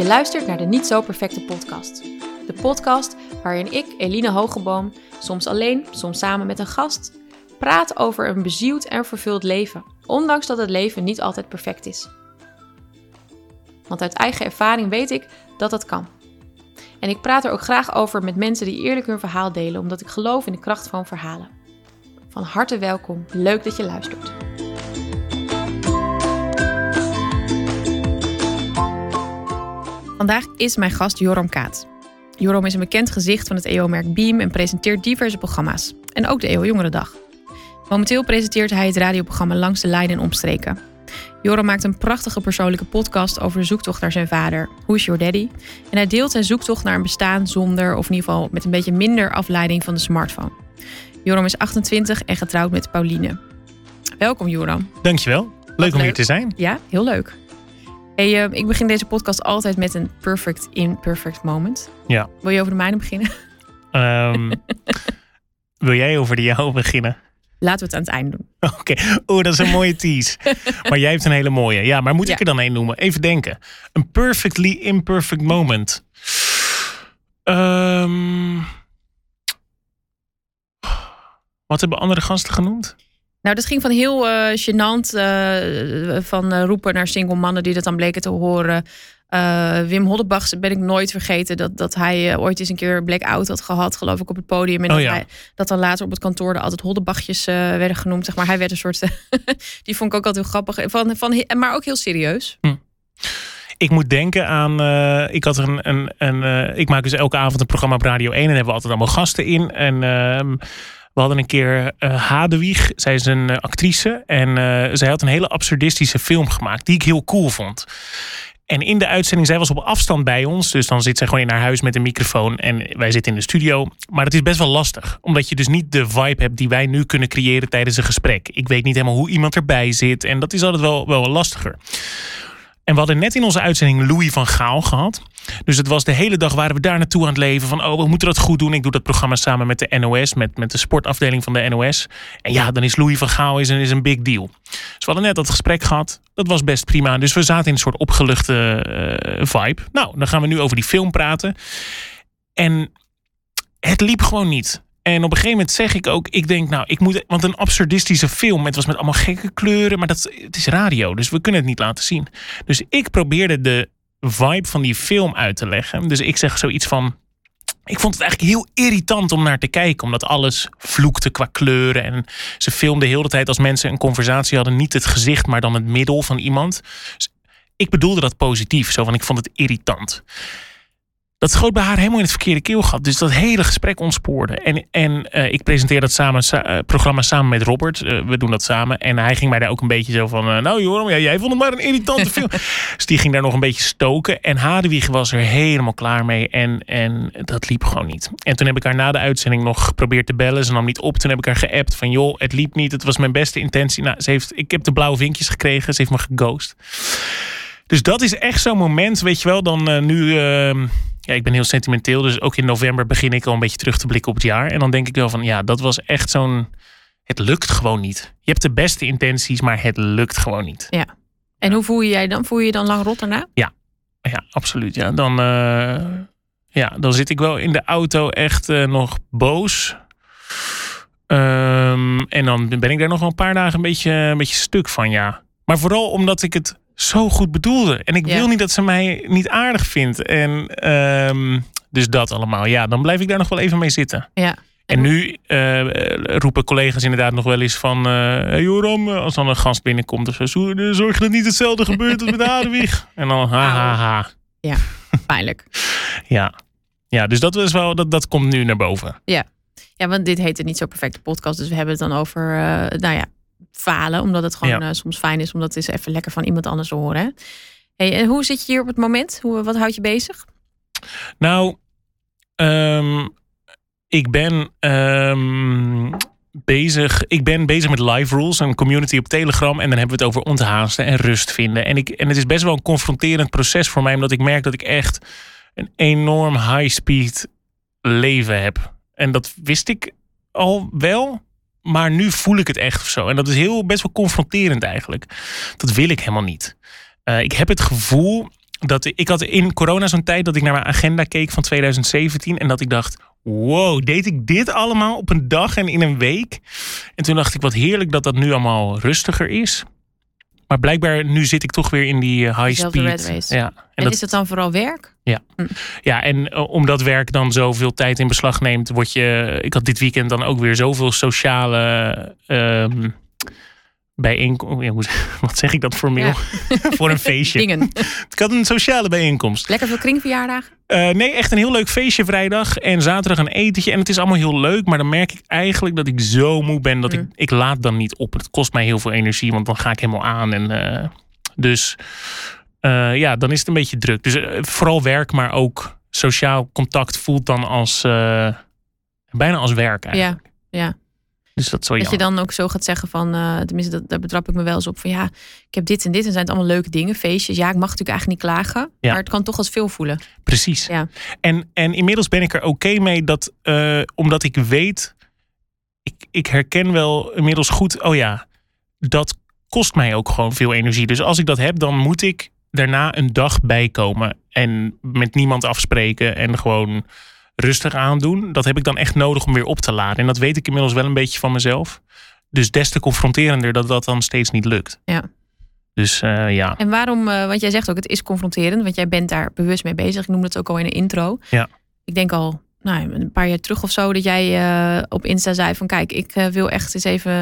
Je luistert naar de Niet Zo Perfecte Podcast. De podcast waarin ik, Eline Hogeboom, soms alleen, soms samen met een gast, praat over een bezield en vervuld leven, ondanks dat het leven niet altijd perfect is. Want uit eigen ervaring weet ik dat dat kan. En ik praat er ook graag over met mensen die eerlijk hun verhaal delen, omdat ik geloof in de kracht van verhalen. Van harte welkom, leuk dat je luistert. Vandaag is mijn gast Joram Kaat. Joram is een bekend gezicht van het EO-merk Beam en presenteert diverse programma's. En ook de EO Jongerendag. Momenteel presenteert hij het radioprogramma Langs de Lijn en Omstreken. Joram maakt een prachtige persoonlijke podcast over de zoektocht naar zijn vader, Who is Your Daddy? En hij deelt zijn zoektocht naar een bestaan zonder, of in ieder geval met een beetje minder afleiding van de smartphone. Joram is 28 en getrouwd met Pauline. Welkom Joram. Dankjewel. Leuk om hier te zijn. Ja, heel leuk. Hey, uh, ik begin deze podcast altijd met een perfect imperfect moment. Ja. Wil je over de mijne beginnen? Um, wil jij over de jou beginnen? Laten we het aan het eind doen. Oké, okay. oh, dat is een mooie tease. maar jij hebt een hele mooie. Ja, maar moet Ja. ik er dan één noemen? Even denken. Een perfectly imperfect moment. Ehm, wat hebben andere gasten genoemd? Nou, dat ging van heel eh gênant, eh, van eh, roepen naar single mannen die dat dan bleken te horen. Wim Hollebach ben ik nooit vergeten dat, dat hij ooit eens een keer blackout had gehad, geloof ik, op het podium. En Oh dat, ja. hij, dat dan later op het kantoor er altijd Hollebachjes eh, werden genoemd. Zeg maar. Hij werd een soort, die vond ik ook altijd heel grappig, van, van, maar ook heel serieus. Ik moet denken aan. ik had een. een, een ik maak dus elke avond een programma op Radio 1 en hebben we altijd allemaal gasten in. En ehm, we hadden een keer Hadewig. Zij is een eh, actrice. En eh, zij had een hele absurdistische film gemaakt. Die ik heel cool vond. En in de uitzending, zij was op afstand bij ons. Dus dan zit zij gewoon in haar huis met een microfoon. En wij zitten in de studio. Maar het is best wel lastig. Omdat je dus niet de vibe hebt die wij nu kunnen creëren tijdens een gesprek. Ik weet niet helemaal hoe iemand erbij zit. En dat is altijd wel, wel lastiger. En we hadden net in onze uitzending Louis van Gaal gehad. Dus het was de hele dag waren we daar naartoe aan het leven. Van oh, we moeten dat goed doen. Ik doe dat programma samen met de NOS. Met, met de sportafdeling van de NOS. En ja, dan is Louis van Gaal is een, is een big deal. Dus we hadden net dat gesprek gehad. Dat was best prima. Dus we zaten in een soort opgeluchte eh, vibe. Nou, dan gaan we nu over die film praten. En het liep gewoon niet. En op een gegeven moment zeg ik ook, ik denk nou, ik moet, want een absurdistische film, het was met allemaal gekke kleuren, maar dat, het is radio, dus we kunnen het niet laten zien. Dus ik probeerde de vibe van die film uit te leggen. Dus ik zeg zoiets van, ik vond het eigenlijk heel irritant om naar te kijken, omdat alles vloekte qua kleuren. En ze filmden heel de tijd als mensen een conversatie hadden, niet het gezicht, maar dan het middel van iemand. Dus ik bedoelde dat positief, zo van ik vond het irritant. Dat schoot bij haar helemaal in het verkeerde keelgat. Dus dat hele gesprek ontspoorde. En, en eh, ik presenteer dat samen, sa- eh, programma samen met Robert. Eh, we doen dat samen. En hij ging mij daar ook een beetje zo van... nou Joram, ja, jij vond het maar een irritante film. dus die ging daar nog een beetje stoken. En Hadewig was er helemaal klaar mee. En, en dat liep gewoon niet. En toen heb ik haar na de uitzending nog geprobeerd te bellen. Ze nam niet op. Toen heb ik haar geappt van... joh, het liep niet. Het was mijn beste intentie. Nou, ze heeft, ik heb de blauwe vinkjes gekregen. Ze heeft me geghost. Dus dat is echt zo'n moment, weet je wel. Dan nu... ehm, ja, ik ben heel sentimenteel. Dus ook in november begin ik al een beetje terug te blikken op het jaar. En dan denk ik wel van, ja, dat was echt zo'n... Het lukt gewoon niet. Je hebt de beste intenties, maar het lukt gewoon niet. Ja. En hoe voel je jij dan? Voel je je dan lang rot daarna? Ja, absoluut. Ja. Dan, eh, ja, dan zit ik wel in de auto echt eh, nog boos. Ehm, en dan ben ik daar nog wel een paar dagen een beetje, een beetje stuk van, ja. Maar vooral omdat ik het zo goed bedoelde. En ik Ja. wil niet dat ze mij niet aardig vindt. En ehm, dus dat allemaal. Ja, dan blijf ik daar nog wel even mee zitten. Ja. En nu eh, roepen collega's inderdaad nog wel eens van... eh hey Joram, eh, als dan een gast binnenkomt of zo... zo- zorg dat niet hetzelfde gebeurt als met Hadewig. En dan ha, ha, ha. Pijnlijk. Ja. ja, dus dat, is wel, dat, dat komt nu naar boven. Ja, want dit heet het niet zo perfecte podcast. Dus we hebben het dan over, nou ja, falen. Omdat het gewoon Ja. eh, soms fijn is om dat eens even lekker van iemand anders te horen. Hey, en hoe zit je hier op het moment? Hoe, wat houdt je bezig? Nou, ehm, ik ben ehm, bezig. Ik ben bezig met Live Rules, een community op Telegram. En dan hebben we het over onthaasten en rust vinden. En, ik, en het is best wel een confronterend proces voor mij, omdat ik merk dat ik echt een enorm high-speed leven heb. En dat wist ik al wel. Maar nu voel ik het echt of zo. En dat is heel best wel confronterend eigenlijk. Dat wil ik helemaal niet. Eh, ik heb het gevoel dat ik had in corona zo'n tijd dat ik naar mijn agenda keek van 2017 en dat ik dacht, wow, deed ik dit allemaal op een dag en in een week? En toen dacht ik, wat heerlijk dat dat nu allemaal rustiger is. Maar blijkbaar nu zit ik toch weer in die uh, high Dezelfde speed. red race. Ja. En, dat, is dat dan vooral werk? ja, en eh, omdat werk dan zoveel tijd in beslag neemt, word je. Ik had dit weekend dan ook weer zoveel sociale ehm bijeenkomsten. Wat zeg ik dat formeel? Ja. Voor een feestje. Dingen. Ik had een sociale bijeenkomst. Lekker veel kringverjaardag. Eh, nee, echt een heel leuk feestje vrijdag. En zaterdag een etentje. En het is allemaal heel leuk. Maar dan merk ik eigenlijk dat ik zo moe ben. Dat ik, Mm. ik laat dan niet op. Het kost mij heel veel energie. Want dan ga ik helemaal aan. En, eh, dus eh, ja, dan is het een beetje druk. Dus vooral werk. Maar ook sociaal contact voelt dan als... bijna als werk eigenlijk. Ja, ja. Dus dat Dat je dan ook zo gaat zeggen van, eh, tenminste, dat, daar betrap ik me wel eens op van ja, ik heb dit en dit en zijn het allemaal leuke dingen, feestjes. Ja, ik mag natuurlijk eigenlijk niet klagen, Ja. maar het kan toch als veel voelen. Precies. Ja. En, en inmiddels ben ik er oké mee dat, eh, omdat ik weet, ik, ik herken wel inmiddels goed, oh ja, dat kost mij ook gewoon veel energie. Dus als ik dat heb, dan moet ik daarna een dag bijkomen en met niemand afspreken en gewoon rustig aandoen. Dat heb ik dan echt nodig om weer op te laden. En dat weet ik inmiddels wel een beetje van mezelf. Dus des te confronterender dat dat dan steeds niet lukt. Ja. Dus eh, ja. En waarom, eh, want jij zegt ook, het is confronterend, want jij bent daar bewust mee bezig. Ik noemde het ook al in de intro. Ja. Ik denk al, nou, een paar jaar terug of zo, dat jij eh, op Insta zei van kijk, ik wil echt eens even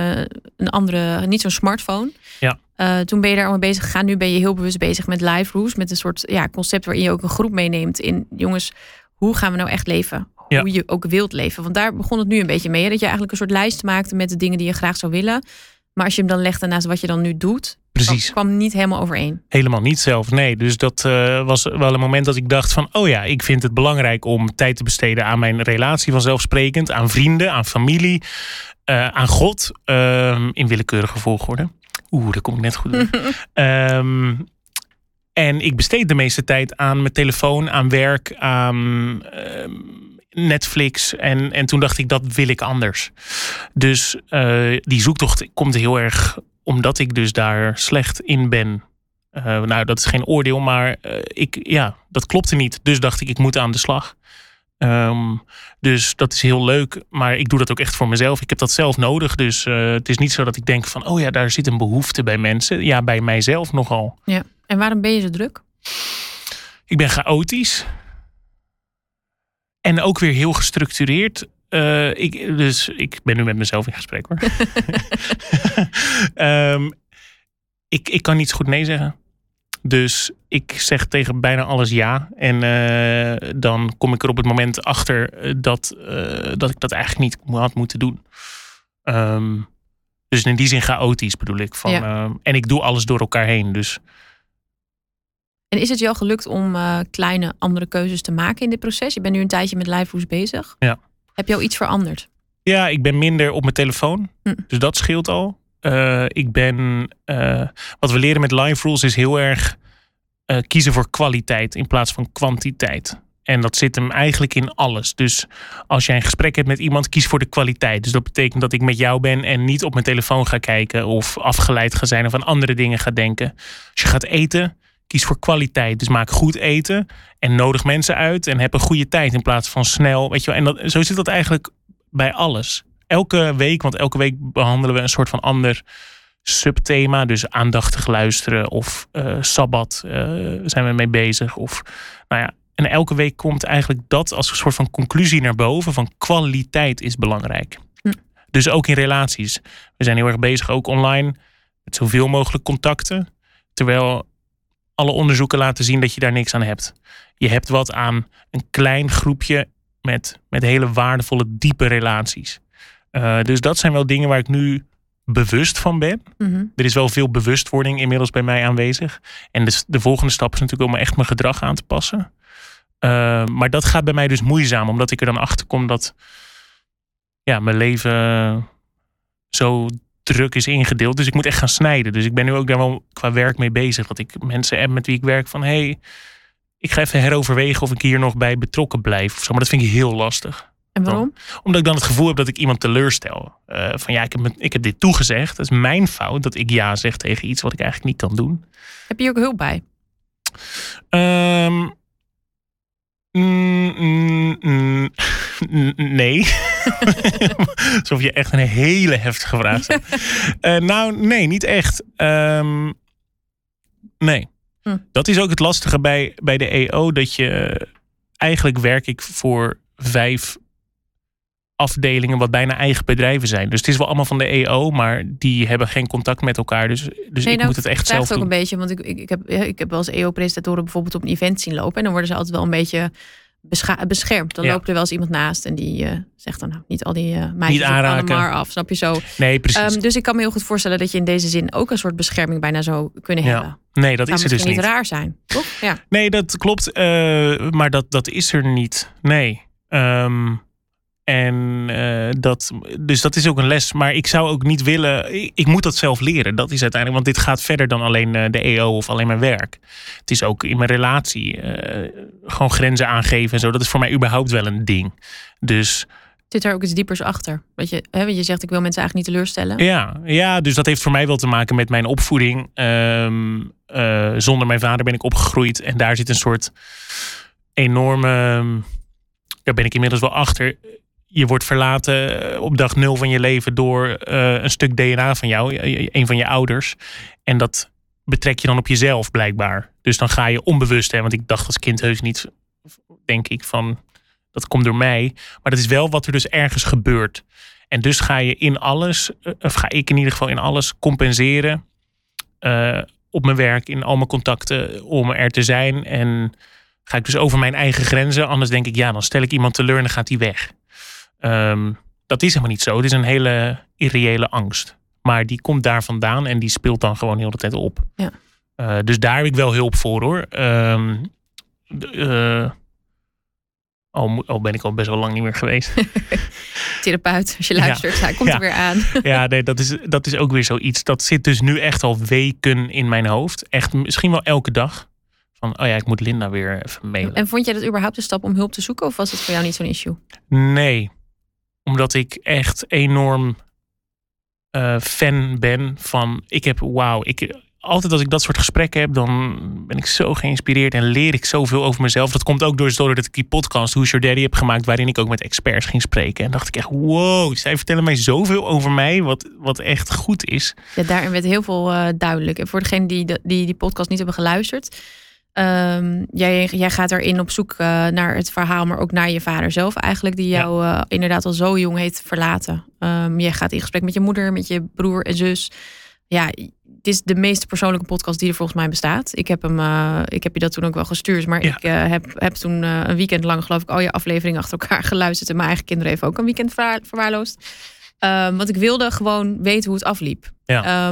een andere, niet zo'n smartphone. Ja. Toen ben je daar allemaal bezig gegaan. Nu ben je heel bewust bezig met live rooms, met een soort ja, concept waarin je ook een groep meeneemt in jongens, hoe gaan we nou echt leven? Ja. Hoe je ook wilt leven. Want daar begon het nu een beetje mee. hè, Dat je eigenlijk een soort lijst maakte met de dingen die je graag zou willen. Maar als je hem dan legt naast wat je dan nu doet, Precies. dat kwam niet helemaal overeen. Helemaal niet zelf, nee. Dus dat eh, was wel een moment dat ik dacht van... oh ja, ik vind het belangrijk om tijd te besteden aan mijn relatie vanzelfsprekend... aan vrienden, aan familie, eh, aan God, ehm, in willekeurige volgorde. Oeh, daar kom ik net goed. En ik besteed de meeste tijd aan mijn telefoon, aan werk, aan ehm, Netflix. En, en toen dacht ik, dat wil ik anders. Dus eh, die zoektocht komt heel erg omdat ik dus daar slecht in ben. Eh, nou, dat is geen oordeel, maar eh, ik, ja, dat klopte niet. Dus dacht ik, ik moet aan de slag. Ehm, dus dat is heel leuk, maar ik doe dat ook echt voor mezelf. Ik heb dat zelf nodig, dus het is niet zo dat ik denk van... oh ja, daar zit een behoefte bij mensen. Ja, bij mijzelf nogal. En waarom ben je zo druk? Ik ben chaotisch. En ook weer heel gestructureerd. Eh, ik, dus ik ben nu met mezelf in gesprek hoor. Ehm, ik, ik kan niet zo goed nee zeggen. Dus ik zeg tegen bijna alles ja. En eh, dan kom ik er op het moment achter eh, dat, dat ik dat eigenlijk niet had moeten doen. Ehm, dus in die zin chaotisch bedoel ik. Van, Ja. ehm, en ik doe alles door elkaar heen. Dus En is het al gelukt om eh, kleine andere keuzes te maken in dit proces? Je bent nu een tijdje met live rooms bezig. Ja. Heb je al iets veranderd? Ja, ik ben minder op mijn telefoon. Hm. Dus dat scheelt al. Eh, ik ben. eh, wat we leren met live rules is heel erg kiezen voor kwaliteit in plaats van kwantiteit. En dat zit hem eigenlijk in alles. Dus als jij een gesprek hebt met iemand, kies voor de kwaliteit. Dus dat betekent dat ik met jou ben en niet op mijn telefoon ga kijken of afgeleid ga zijn of aan andere dingen ga denken. Als je gaat eten, kies voor kwaliteit. Dus maak goed eten en nodig mensen uit en heb een goede tijd in plaats van snel. Weet je wel. En dat, zo zit dat eigenlijk bij alles. Elke week, want elke week behandelen we een soort van ander subthema. Dus aandachtig luisteren of eh, sabbat eh, zijn we mee bezig. Of, nou ja, en elke week komt eigenlijk dat als een soort van conclusie naar boven van kwaliteit is belangrijk. Hm. Dus ook in relaties. We zijn heel erg bezig ook online met zoveel mogelijk contacten. Terwijl alle onderzoeken laten zien dat je daar niks aan hebt. Je hebt wat aan een klein groepje met, met hele waardevolle, diepe relaties. Eh, dus dat zijn wel dingen waar ik nu bewust van ben. Mhm. Er is wel veel bewustwording inmiddels bij mij aanwezig. En de, de volgende stap is natuurlijk om echt mijn gedrag aan te passen. Eh, maar dat gaat bij mij dus moeizaam, omdat ik er dan achter kom dat ja, mijn leven zo druk is ingedeeld. Dus ik moet echt gaan snijden. Dus ik ben nu ook daar wel qua werk mee bezig. Dat ik mensen heb met wie ik werk van hey, ik ga even heroverwegen of ik hier nog bij betrokken blijf. Of zo. Maar dat vind ik heel lastig. En waarom? Omdat ik dan het gevoel heb dat ik iemand teleurstel. Eh, van ja, ik heb, ik heb dit toegezegd. Dat is mijn fout dat ik ja zeg tegen iets wat ik eigenlijk niet kan doen. Heb je ook hulp bij? Ehm, mm, mm, mm, nee. Alsof je echt een hele heftige vraag stelt. Eh, nou, nee, niet echt. Ehm, nee. Hm. Dat is ook het lastige bij, bij de EO. Dat je eigenlijk werk ik voor vijf afdelingen wat bijna eigen bedrijven zijn. Dus het is wel allemaal van de EO, maar die hebben geen contact met elkaar. Dus, dus Nee, ik moet het echt zelf het ook doen. een beetje, want ik, ik, ik, heb, ik heb wel eens EO-presentatoren bijvoorbeeld op een event zien lopen. En dan worden ze altijd wel een beetje beschermd. Dan Ja. loopt er wel eens iemand naast en die eh, zegt dan nou, niet al die eh meisjes Niet. Annemar af, snap je zo. Nee, precies. Ehm, dus ik kan me heel goed voorstellen dat je in deze zin ook een soort bescherming bijna zou kunnen Ja, hebben. nee, dat is er dus niet. niet raar zijn, toch? Ja. Nee, dat klopt. eh, maar dat, dat is er niet. Nee. Ehm, en eh, dat, dus dat is ook een les. Maar ik zou ook niet willen. Ik, ik moet dat zelf leren. Dat is uiteindelijk. Want dit gaat verder dan alleen eh, de EO of alleen mijn werk. Het is ook in mijn relatie. eh, gewoon grenzen aangeven en zo. Dat is voor mij überhaupt wel een ding. Dus Zit er ook iets diepers achter? Dat je, hè, want je zegt ik wil mensen eigenlijk niet teleurstellen. Ja, ja, dus dat heeft voor mij wel te maken met mijn opvoeding. Ehm, eh, zonder mijn vader ben ik opgegroeid. En daar zit een soort enorme. Daar ben ik inmiddels wel achter. Je wordt verlaten eh, op dag nul van je leven door eh, een stuk DNA van jou, eh, een van je ouders. En dat betrek je dan op jezelf blijkbaar. Dus dan ga je onbewust, hè, want ik dacht als kind heus niet, denk ik, van dat komt door mij. Maar dat is wel wat er dus ergens gebeurt. En dus ga je in alles, of ga ik in ieder geval in alles compenseren. op mijn werk, in al mijn contacten, om er te zijn. En ga ik dus over mijn eigen grenzen. Anders denk ik, ja, dan stel ik iemand teleur en dan gaat die weg. Ehm, dat is helemaal niet zo. Het is een hele irreële angst. Maar die komt daar vandaan en die speelt dan gewoon heel de tijd op. Ja. Eh, dus daar heb ik wel hulp voor hoor. Eh, al, al ben ik al best wel lang niet meer geweest. Therapeut, als je luistert, hij komt Ja. er weer aan. ja, nee, dat is, dat is ook weer zoiets. Dat zit dus nu echt al weken in mijn hoofd. Echt misschien wel elke dag. Van, oh ja, ik moet Linda weer even mailen. En vond jij dat überhaupt een stap om hulp te zoeken? Of was het voor jou niet zo'n issue? Nee, omdat ik echt enorm eh, fan ben van. Ik heb, wauw, ik, altijd als ik dat soort gesprekken heb, dan ben ik zo geïnspireerd en leer ik zoveel over mezelf. Dat komt ook door, doordat ik die podcast Who's Your Daddy heb gemaakt, waarin ik ook met experts ging spreken. En dacht ik echt, wow, zij vertellen mij zoveel over mij, wat, wat echt goed is. Ja, daarin werd heel veel eh, duidelijk. En voor degenen die, die die podcast niet hebben geluisterd. Ehm, jij, jij gaat erin op zoek eh, naar het verhaal, maar ook naar je vader zelf eigenlijk. Die Ja. jou eh, inderdaad al zo jong heeft verlaten. Ehm jij gaat in gesprek met je moeder, met je broer en zus. Ja, het is de meest persoonlijke podcast die er volgens mij bestaat. Ik heb, hem, eh, ik heb je dat toen ook wel gestuurd. Maar Ja. ik heb, heb toen een weekend lang geloof ik al je afleveringen achter elkaar geluisterd. En mijn eigen kinderen even ook een weekend verwaar- verwaarloosd. Ehm, want ik wilde gewoon weten hoe het afliep. Ja.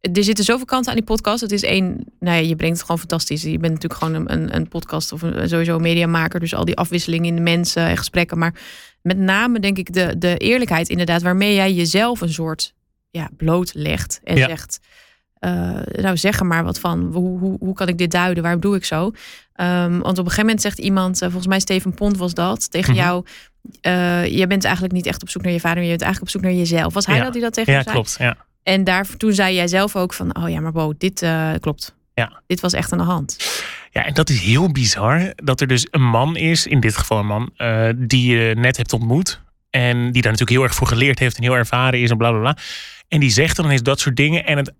Er zitten zoveel kanten aan die podcast. Het is één, nou ja, je brengt het gewoon fantastisch. Je bent natuurlijk gewoon een, een, podcast of een, sowieso een mediamaker. Dus al die afwisseling in de mensen en gesprekken. Maar met name denk ik de, de eerlijkheid inderdaad. Waarmee jij jezelf een soort ja, blootlegt. En Ja. zegt, eh, nou zeg er maar wat van. Hoe, hoe, hoe kan ik dit duiden? Waarom doe ik zo? Ehm, want op een gegeven moment zegt iemand, eh, volgens mij Steven Pont was dat, tegen Mhm. jou. eh, je bent eigenlijk niet echt op zoek naar je vader, maar je bent eigenlijk op zoek naar jezelf. Was hij Ja. dat die dat tegen Ja, jou zei? klopt. Ja. En daar, toen zei jij zelf ook van, oh ja, maar Bo, dit eh, klopt. Ja. Dit was echt aan de hand. Ja, en dat is heel bizar. Dat er dus een man is, in dit geval een man, eh, die je net hebt ontmoet. En die daar natuurlijk heel erg voor geleerd heeft en heel ervaren is en bla bla bla. En die zegt dan ineens dat soort dingen. En het,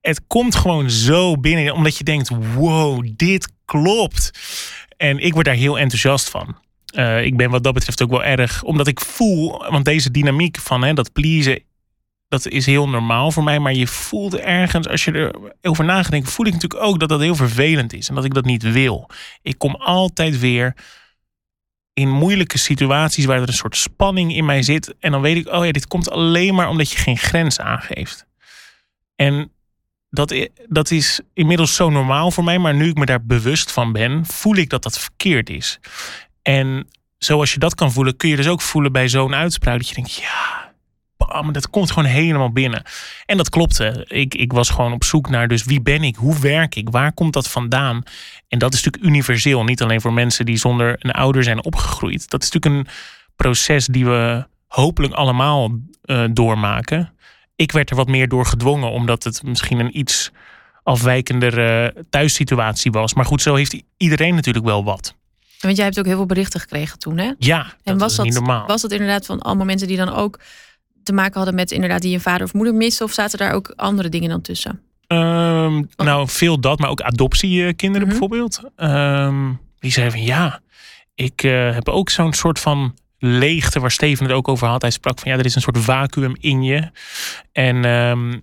het komt gewoon zo binnen, omdat je denkt: wow, dit klopt. En ik word daar heel enthousiast van. Eh, ik ben wat dat betreft ook wel erg, omdat ik voel, want deze dynamiek van hè, dat pleasen, dat is heel normaal voor mij. Maar je voelt ergens, als je erover nadenkt, voel ik natuurlijk ook dat dat heel vervelend is. En dat ik dat niet wil. Ik kom altijd weer in moeilijke situaties waar er een soort spanning in mij zit. En dan weet ik, oh ja, dit komt alleen maar omdat je geen grens aangeeft. En dat, dat is inmiddels zo normaal voor mij. Maar nu ik me daar bewust van ben, voel ik dat dat verkeerd is. En zoals je dat kan voelen, kun je dus ook voelen bij zo'n uitspraak. Dat je denkt, ja, bam, dat komt gewoon helemaal binnen. En dat klopte. Ik, ik was gewoon op zoek naar, dus wie ben ik? Hoe werk ik? Waar komt dat vandaan? En dat is natuurlijk universeel. Niet alleen voor mensen die zonder een ouder zijn opgegroeid. Dat is natuurlijk een proces die we hopelijk allemaal eh, doormaken. Ik werd er wat meer door gedwongen, omdat het misschien een iets afwijkendere thuissituatie was. Maar goed, zo heeft iedereen natuurlijk wel wat. Want jij hebt ook heel veel berichten gekregen toen, hè? Ja, dat en was dat, normaal. was dat inderdaad van allemaal mensen die dan ook te maken hadden met inderdaad die een vader of moeder missen? Of zaten daar ook andere dingen dan tussen? Ehm, nou, veel dat, maar ook adoptiekinderen Mhm. bijvoorbeeld. Ehm, die zeiden van ja, ik eh, heb ook zo'n soort van leegte waar Steven het ook over had. Hij sprak van ja, er is een soort vacuüm in je. En ehm,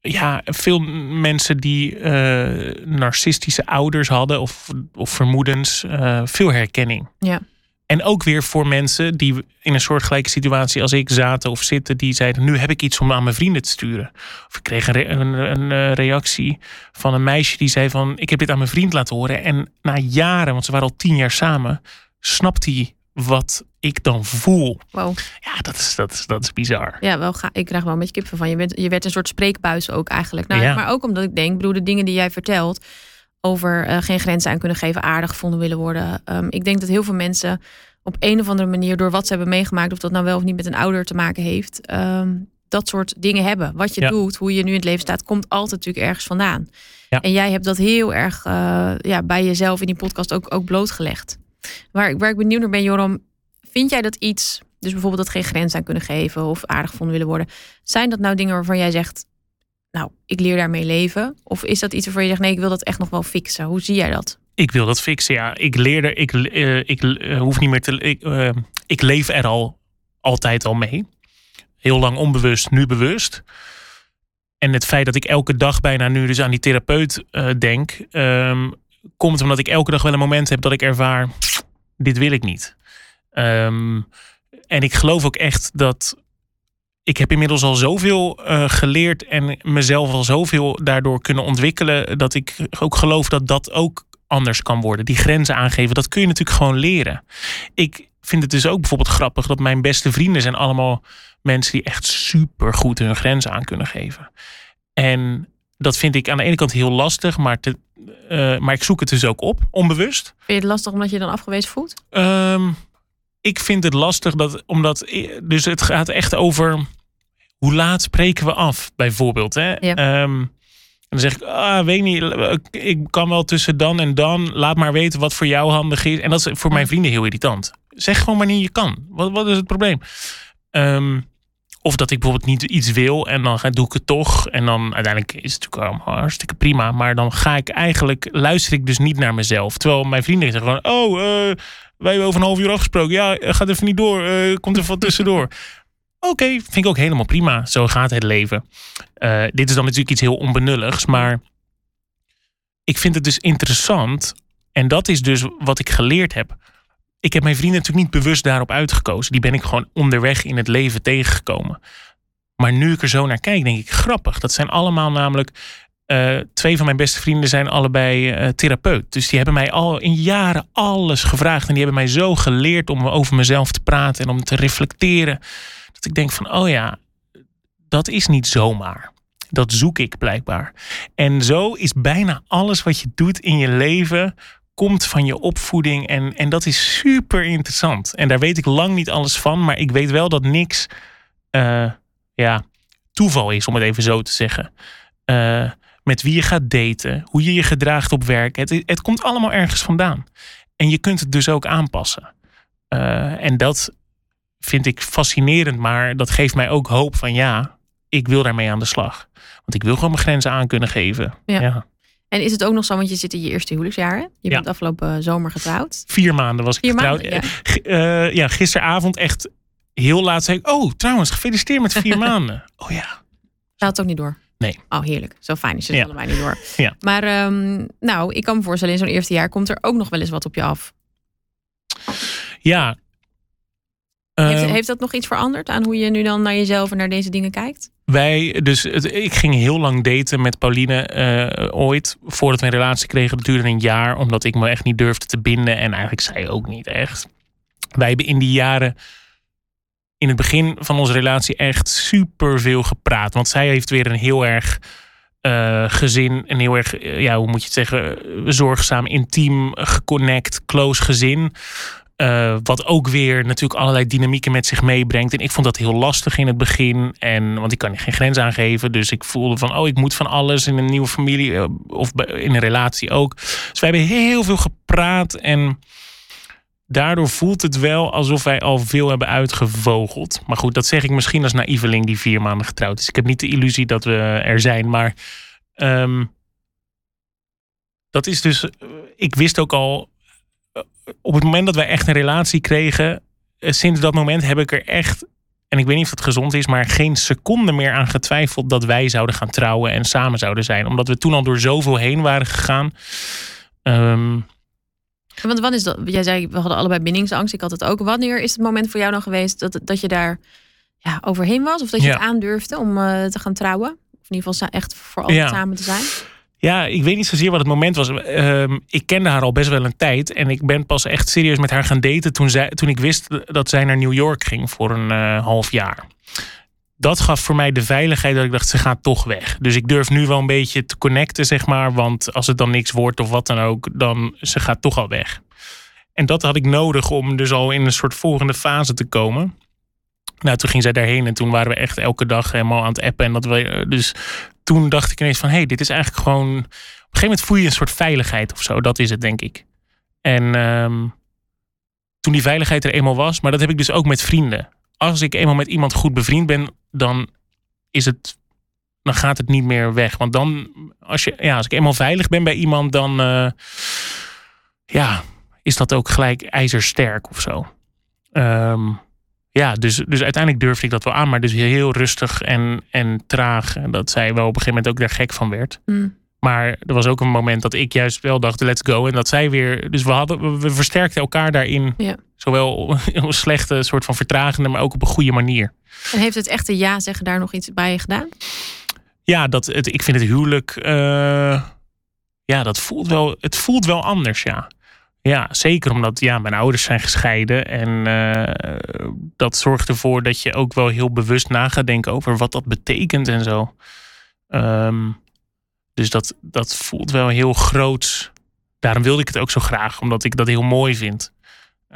ja, veel mensen die eh, narcistische ouders hadden of, of vermoedens, eh, veel herkenning. Ja. En ook weer voor mensen die in een soortgelijke situatie als ik zaten of zitten, die zeiden: Nu heb ik iets om aan mijn vrienden te sturen. Of ik kreeg een, re- een, een, eh, reactie van een meisje die zei: van Ik heb dit aan mijn vriend laten horen. En na jaren, want ze waren al tien jaar samen, snapt hij wat ik dan voel. Wow. Ja, dat is, dat is, dat is bizar. Ja, wel ga, ik krijg wel een beetje kippen van. Je, bent, je werd een soort spreekbuis ook eigenlijk. Nou, Ja. Maar ook omdat ik denk, bedoel, de dingen die jij vertelt over eh, geen grenzen aan kunnen geven, aardig gevonden willen worden. Ehm, ik denk dat heel veel mensen op een of andere manier, door wat ze hebben meegemaakt, of dat nou wel of niet met een ouder te maken heeft, ehm, dat soort dingen hebben. Wat je Ja. doet, hoe je nu in het leven staat, komt altijd natuurlijk ergens vandaan. Ja. En jij hebt dat heel erg eh, ja, bij jezelf in die podcast ook, ook blootgelegd. Waar, ik- waar ik benieuwd naar ben, Joram, vind jij dat iets, dus bijvoorbeeld dat geen grenzen aan kunnen geven of aardig gevonden willen worden, zijn dat nou dingen waarvan jij zegt, nou, ik leer daarmee leven? Of is dat iets waarvan je zegt, nee, ik wil dat echt nog wel fixen? Hoe zie jij dat? Ik wil dat fixen, ja. Ik leerde, ik, eh, ik eh, hoef niet meer te. Ik, eh, ik leef er al altijd al mee. Heel lang onbewust, nu bewust. En het feit dat ik elke dag bijna nu dus aan die therapeut denk, ehm, komt omdat ik elke dag wel een moment heb dat ik ervaar, dit wil ik niet. Ehm, en ik geloof ook echt dat ik heb inmiddels al zoveel eh, geleerd en mezelf al zoveel daardoor kunnen ontwikkelen, dat ik ook geloof dat dat ook anders kan worden. Die grenzen aangeven, dat kun je natuurlijk gewoon leren. Ik vind het dus ook bijvoorbeeld grappig dat mijn beste vrienden zijn allemaal mensen die echt super goed hun grenzen aan kunnen geven. En dat vind ik aan de ene kant heel lastig, maar, te, eh, maar ik zoek het dus ook op, onbewust. Vind je het lastig omdat je je dan afgewezen voelt? Ehm, ik vind het lastig dat, omdat, dus het gaat echt over hoe laat spreken we af, bijvoorbeeld. Hè? Ja. Ehm, en dan zeg ik, ah, weet niet, ik kan wel tussen dan en dan. Laat maar weten wat voor jou handig is. En dat is voor mijn vrienden heel irritant. Zeg gewoon wanneer je kan. Wat, wat is het probleem? Ehm, of dat ik bijvoorbeeld niet iets wil en dan ga, doe ik het toch. En dan uiteindelijk is het natuurlijk allemaal hartstikke prima. Maar dan ga ik eigenlijk, luister ik dus niet naar mezelf. Terwijl mijn vrienden zeggen gewoon, oh, eh, wij hebben over een half uur afgesproken. Ja, gaat even niet door. eh, komt er wat tussendoor. Oké, vind ik ook helemaal prima. Zo gaat het leven. Eh, dit is dan natuurlijk iets heel onbenulligs, maar ik vind het dus interessant. En dat is dus wat ik geleerd heb. Ik heb mijn vrienden natuurlijk niet bewust daarop uitgekozen. Die ben ik gewoon onderweg in het leven tegengekomen. Maar nu ik er zo naar kijk, denk ik grappig. Dat zijn allemaal namelijk. eh, twee van mijn beste vrienden zijn allebei eh, therapeut. Dus die hebben mij al in jaren alles gevraagd. En die hebben mij zo geleerd om over mezelf te praten en om te reflecteren. Ik denk van, oh ja, dat is niet zomaar. Dat zoek ik blijkbaar. En zo is bijna alles wat je doet in je leven komt van je opvoeding. En, en dat is super interessant. En daar weet ik lang niet alles van. Maar ik weet wel dat niks eh, ja, toeval is, om het even zo te zeggen. Eh, met wie je gaat daten, hoe je je gedraagt op werk. Het, het komt allemaal ergens vandaan. En je kunt het dus ook aanpassen. Eh, en dat vind ik fascinerend, maar dat geeft mij ook hoop van ja, ik wil daarmee aan de slag. Want ik wil gewoon mijn grenzen aan kunnen geven. Ja. ja. En is het ook nog zo, want je zit in je eerste huwelijksjaar. hè? Je Ja. bent afgelopen zomer getrouwd. Vier maanden was ik Vier getrouwd. maanden, ja. Eh, ja, gisteravond echt heel laat zei ik... Oh, trouwens, gefeliciteerd met vier maanden. Oh ja. Gaat het ook niet door? Nee. Oh, heerlijk. Zo fijn is het Ja. niet door. Ja. Maar ehm, nou, ik kan me voorstellen, in zo'n eerste jaar komt er ook nog wel eens wat op je af. Ja. Heeft, Ehm, heeft dat nog iets veranderd aan hoe je nu dan naar jezelf en naar deze dingen kijkt? Wij, dus het- ik ging heel lang daten met Pauline eh, ooit. Voordat we een relatie kregen. Dat duurde een jaar. Omdat ik me echt niet durfde te binden. En eigenlijk zij ook niet echt. Wij hebben in die jaren. In het begin van onze relatie echt super veel gepraat. Want zij heeft weer een heel erg eh, gezin. Een heel erg, eh, ja, hoe moet je het zeggen? Zorgzaam, intiem, geconnect, close gezin. Uh, wat ook weer natuurlijk allerlei dynamieken met zich meebrengt. En ik vond dat heel lastig in het begin. En, want ik kan geen grens aangeven. Dus ik voelde van, oh, ik moet van alles in een nieuwe familie. Uh, of in een relatie ook. Dus wij hebben heel veel gepraat. En daardoor voelt het wel alsof wij al veel hebben uitgevogeld. Maar goed, dat zeg ik misschien als naïveling die vier maanden getrouwd is. Ik heb niet de illusie dat we er zijn. Maar um, dat is dus. Ik wist ook al. Op het moment dat wij echt een relatie kregen. Sinds dat moment heb ik er echt. En ik weet niet of dat gezond is, maar geen seconde meer aan getwijfeld dat wij zouden gaan trouwen en samen zouden zijn. Omdat we toen al door zoveel heen waren gegaan. Um, want wat is dat? Jij zei, we hadden allebei bindingsangst. Ik had het ook. Wanneer is het moment voor jou dan geweest dat, dat je daar ja, overheen was? Of dat je het aandurfde om uh, te gaan trouwen? Of in ieder geval echt voor altijd samen te zijn? Ja, ik weet niet zozeer wat het moment was. Uh, ik kende haar al best wel een tijd. En ik ben pas echt serieus met haar gaan daten toen, zij, toen ik wist dat zij naar New York ging voor een uh, half jaar dat gaf voor mij de veiligheid dat ik dacht, ze gaat toch weg. Dus ik durf nu wel een beetje te connecten, zeg maar. Want als het dan niks wordt of wat dan ook, dan ze gaat toch al weg. En dat had ik nodig om dus al in een soort volgende fase te komen. Nou, toen ging zij daarheen en toen waren we echt elke dag helemaal aan het appen. En dat we, dus toen dacht ik ineens van, hé, hey, dit is eigenlijk gewoon... Op een gegeven moment voel je een soort veiligheid of zo. Dat is het, denk ik. En um, toen die veiligheid er eenmaal was, maar dat heb ik dus ook met vrienden als ik eenmaal met iemand goed bevriend ben, dan is het. Dan gaat het niet meer weg. Want dan, als, je, ja, als ik eenmaal veilig ben bij iemand, dan uh, ja, is dat ook gelijk ijzersterk of zo. Um, ja, dus, dus uiteindelijk durfde ik dat wel aan, maar dus heel rustig en, en traag. Dat zij wel op een gegeven moment ook daar gek van werd. Mm. Maar er was ook een moment dat ik juist wel dacht, let's go. En dat zij weer. Dus we, hadden, we versterkten elkaar daarin. Ja. Zowel een slechte soort van vertragende, maar ook op een goede manier. En heeft het echte ja zeggen daar nog iets bij gedaan? Ja, dat, het, ik vind het huwelijk. Uh, ja, dat voelt wel. Het voelt wel anders, ja. Ja, zeker omdat ja, mijn ouders zijn gescheiden. En uh, dat zorgt ervoor dat je ook wel heel bewust na gaat denken over wat dat betekent en zo. Um, dus dat, dat voelt wel heel groot. Daarom wilde ik het ook zo graag, omdat ik dat heel mooi vind.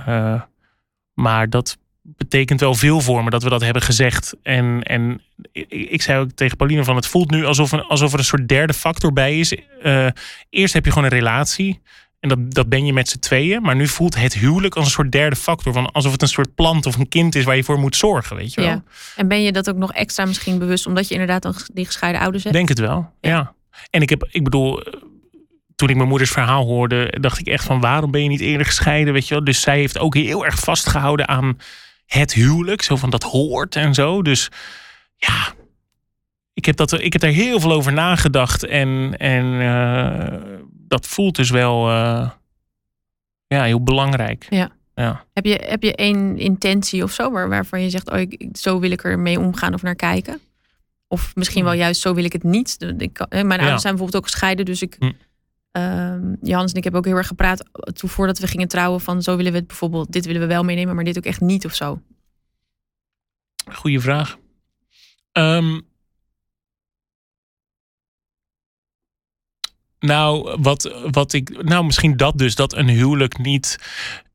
Uh, maar dat betekent wel veel voor me dat we dat hebben gezegd. En, en ik, zei ook tegen Pauline van het voelt nu alsof, een, alsof er een soort derde factor bij is. Uh, eerst heb je gewoon een relatie. En dat, dat ben je met z'n tweeën. Maar nu voelt het huwelijk als een soort derde factor. Van alsof het een soort plant of een kind is waar je voor moet zorgen. Weet je wel? Ja. En ben je dat ook nog extra misschien bewust omdat je inderdaad dan die gescheiden ouders hebt? Denk het wel, ja. En ik heb, ik bedoel, toen ik mijn moeders verhaal hoorde, dacht ik echt van waarom ben je niet eerder gescheiden, weet je wel? Dus zij heeft ook heel erg vastgehouden aan het huwelijk, zo van dat hoort en zo. Dus ja, ik heb, dat, ik heb daar heel veel over nagedacht en, en uh, dat voelt dus wel uh, ja, heel belangrijk. Ja. Ja. Heb, je, heb je één intentie of zo waar, waarvan je zegt, oh, ik, zo wil ik er mee omgaan of naar kijken? Of misschien wel hmm. juist zo wil ik het niet. Ik, mijn ouders zijn bijvoorbeeld ook gescheiden. Dus ik, mm. Johannes en ik hebben ook heel erg gepraat toen voordat we gingen trouwen. Van zo willen we het bijvoorbeeld, dit willen we wel meenemen, maar dit ook echt niet of zo. Goeie vraag. Um, nou, wat, wat ik. Nou, misschien dat dus, dat een huwelijk niet.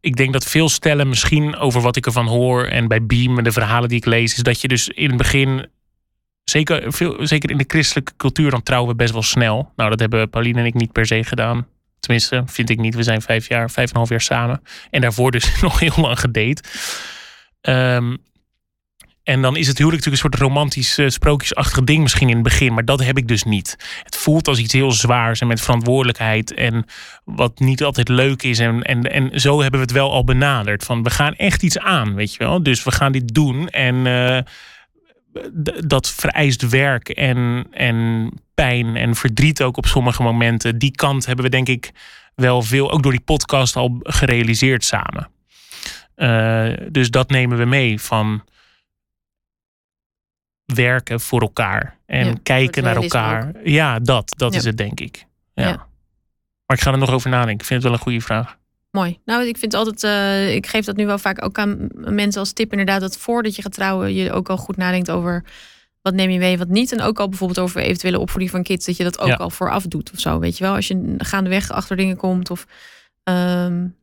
Ik denk dat veel stellen, misschien over wat ik ervan hoor en bij Beam en de verhalen die ik lees, is dat je dus in het begin zeker, veel, zeker in de christelijke cultuur, dan trouwen we best wel snel. Nou, dat hebben Pauline en ik niet per se gedaan. Tenminste, vind ik niet. We zijn vijf jaar, vijf en een half jaar samen. En daarvoor dus nog heel lang gedate. Um, en dan is het huwelijk natuurlijk een soort romantisch, uh, sprookjesachtig ding misschien in het begin. Maar dat heb ik dus niet. Het voelt als iets heel zwaars en met verantwoordelijkheid. En wat niet altijd leuk is. En, en, en zo hebben we het wel al benaderd. Van we gaan echt iets aan, weet je wel. Dus we gaan dit doen. En uh, dat vereist werk en, en pijn en verdriet ook op sommige momenten. Die kant hebben we denk ik wel veel, ook door die podcast al gerealiseerd samen. Uh, dus dat nemen we mee van werken voor elkaar en kijken naar elkaar. Ja, dat, dat is het denk ik. Ja. ja. Maar ik ga er nog over nadenken. Ik vind het wel een goede vraag. Mooi. Nou, ik vind altijd, uh, ik geef dat nu wel vaak ook aan mensen als tip, inderdaad, dat voordat je gaat trouwen, je ook al goed nadenkt over wat neem je mee, wat niet. En ook al bijvoorbeeld over eventuele opvoeding van kids, dat je dat ook al vooraf doet of zo. Weet je wel, als je gaandeweg achter dingen komt of. Um,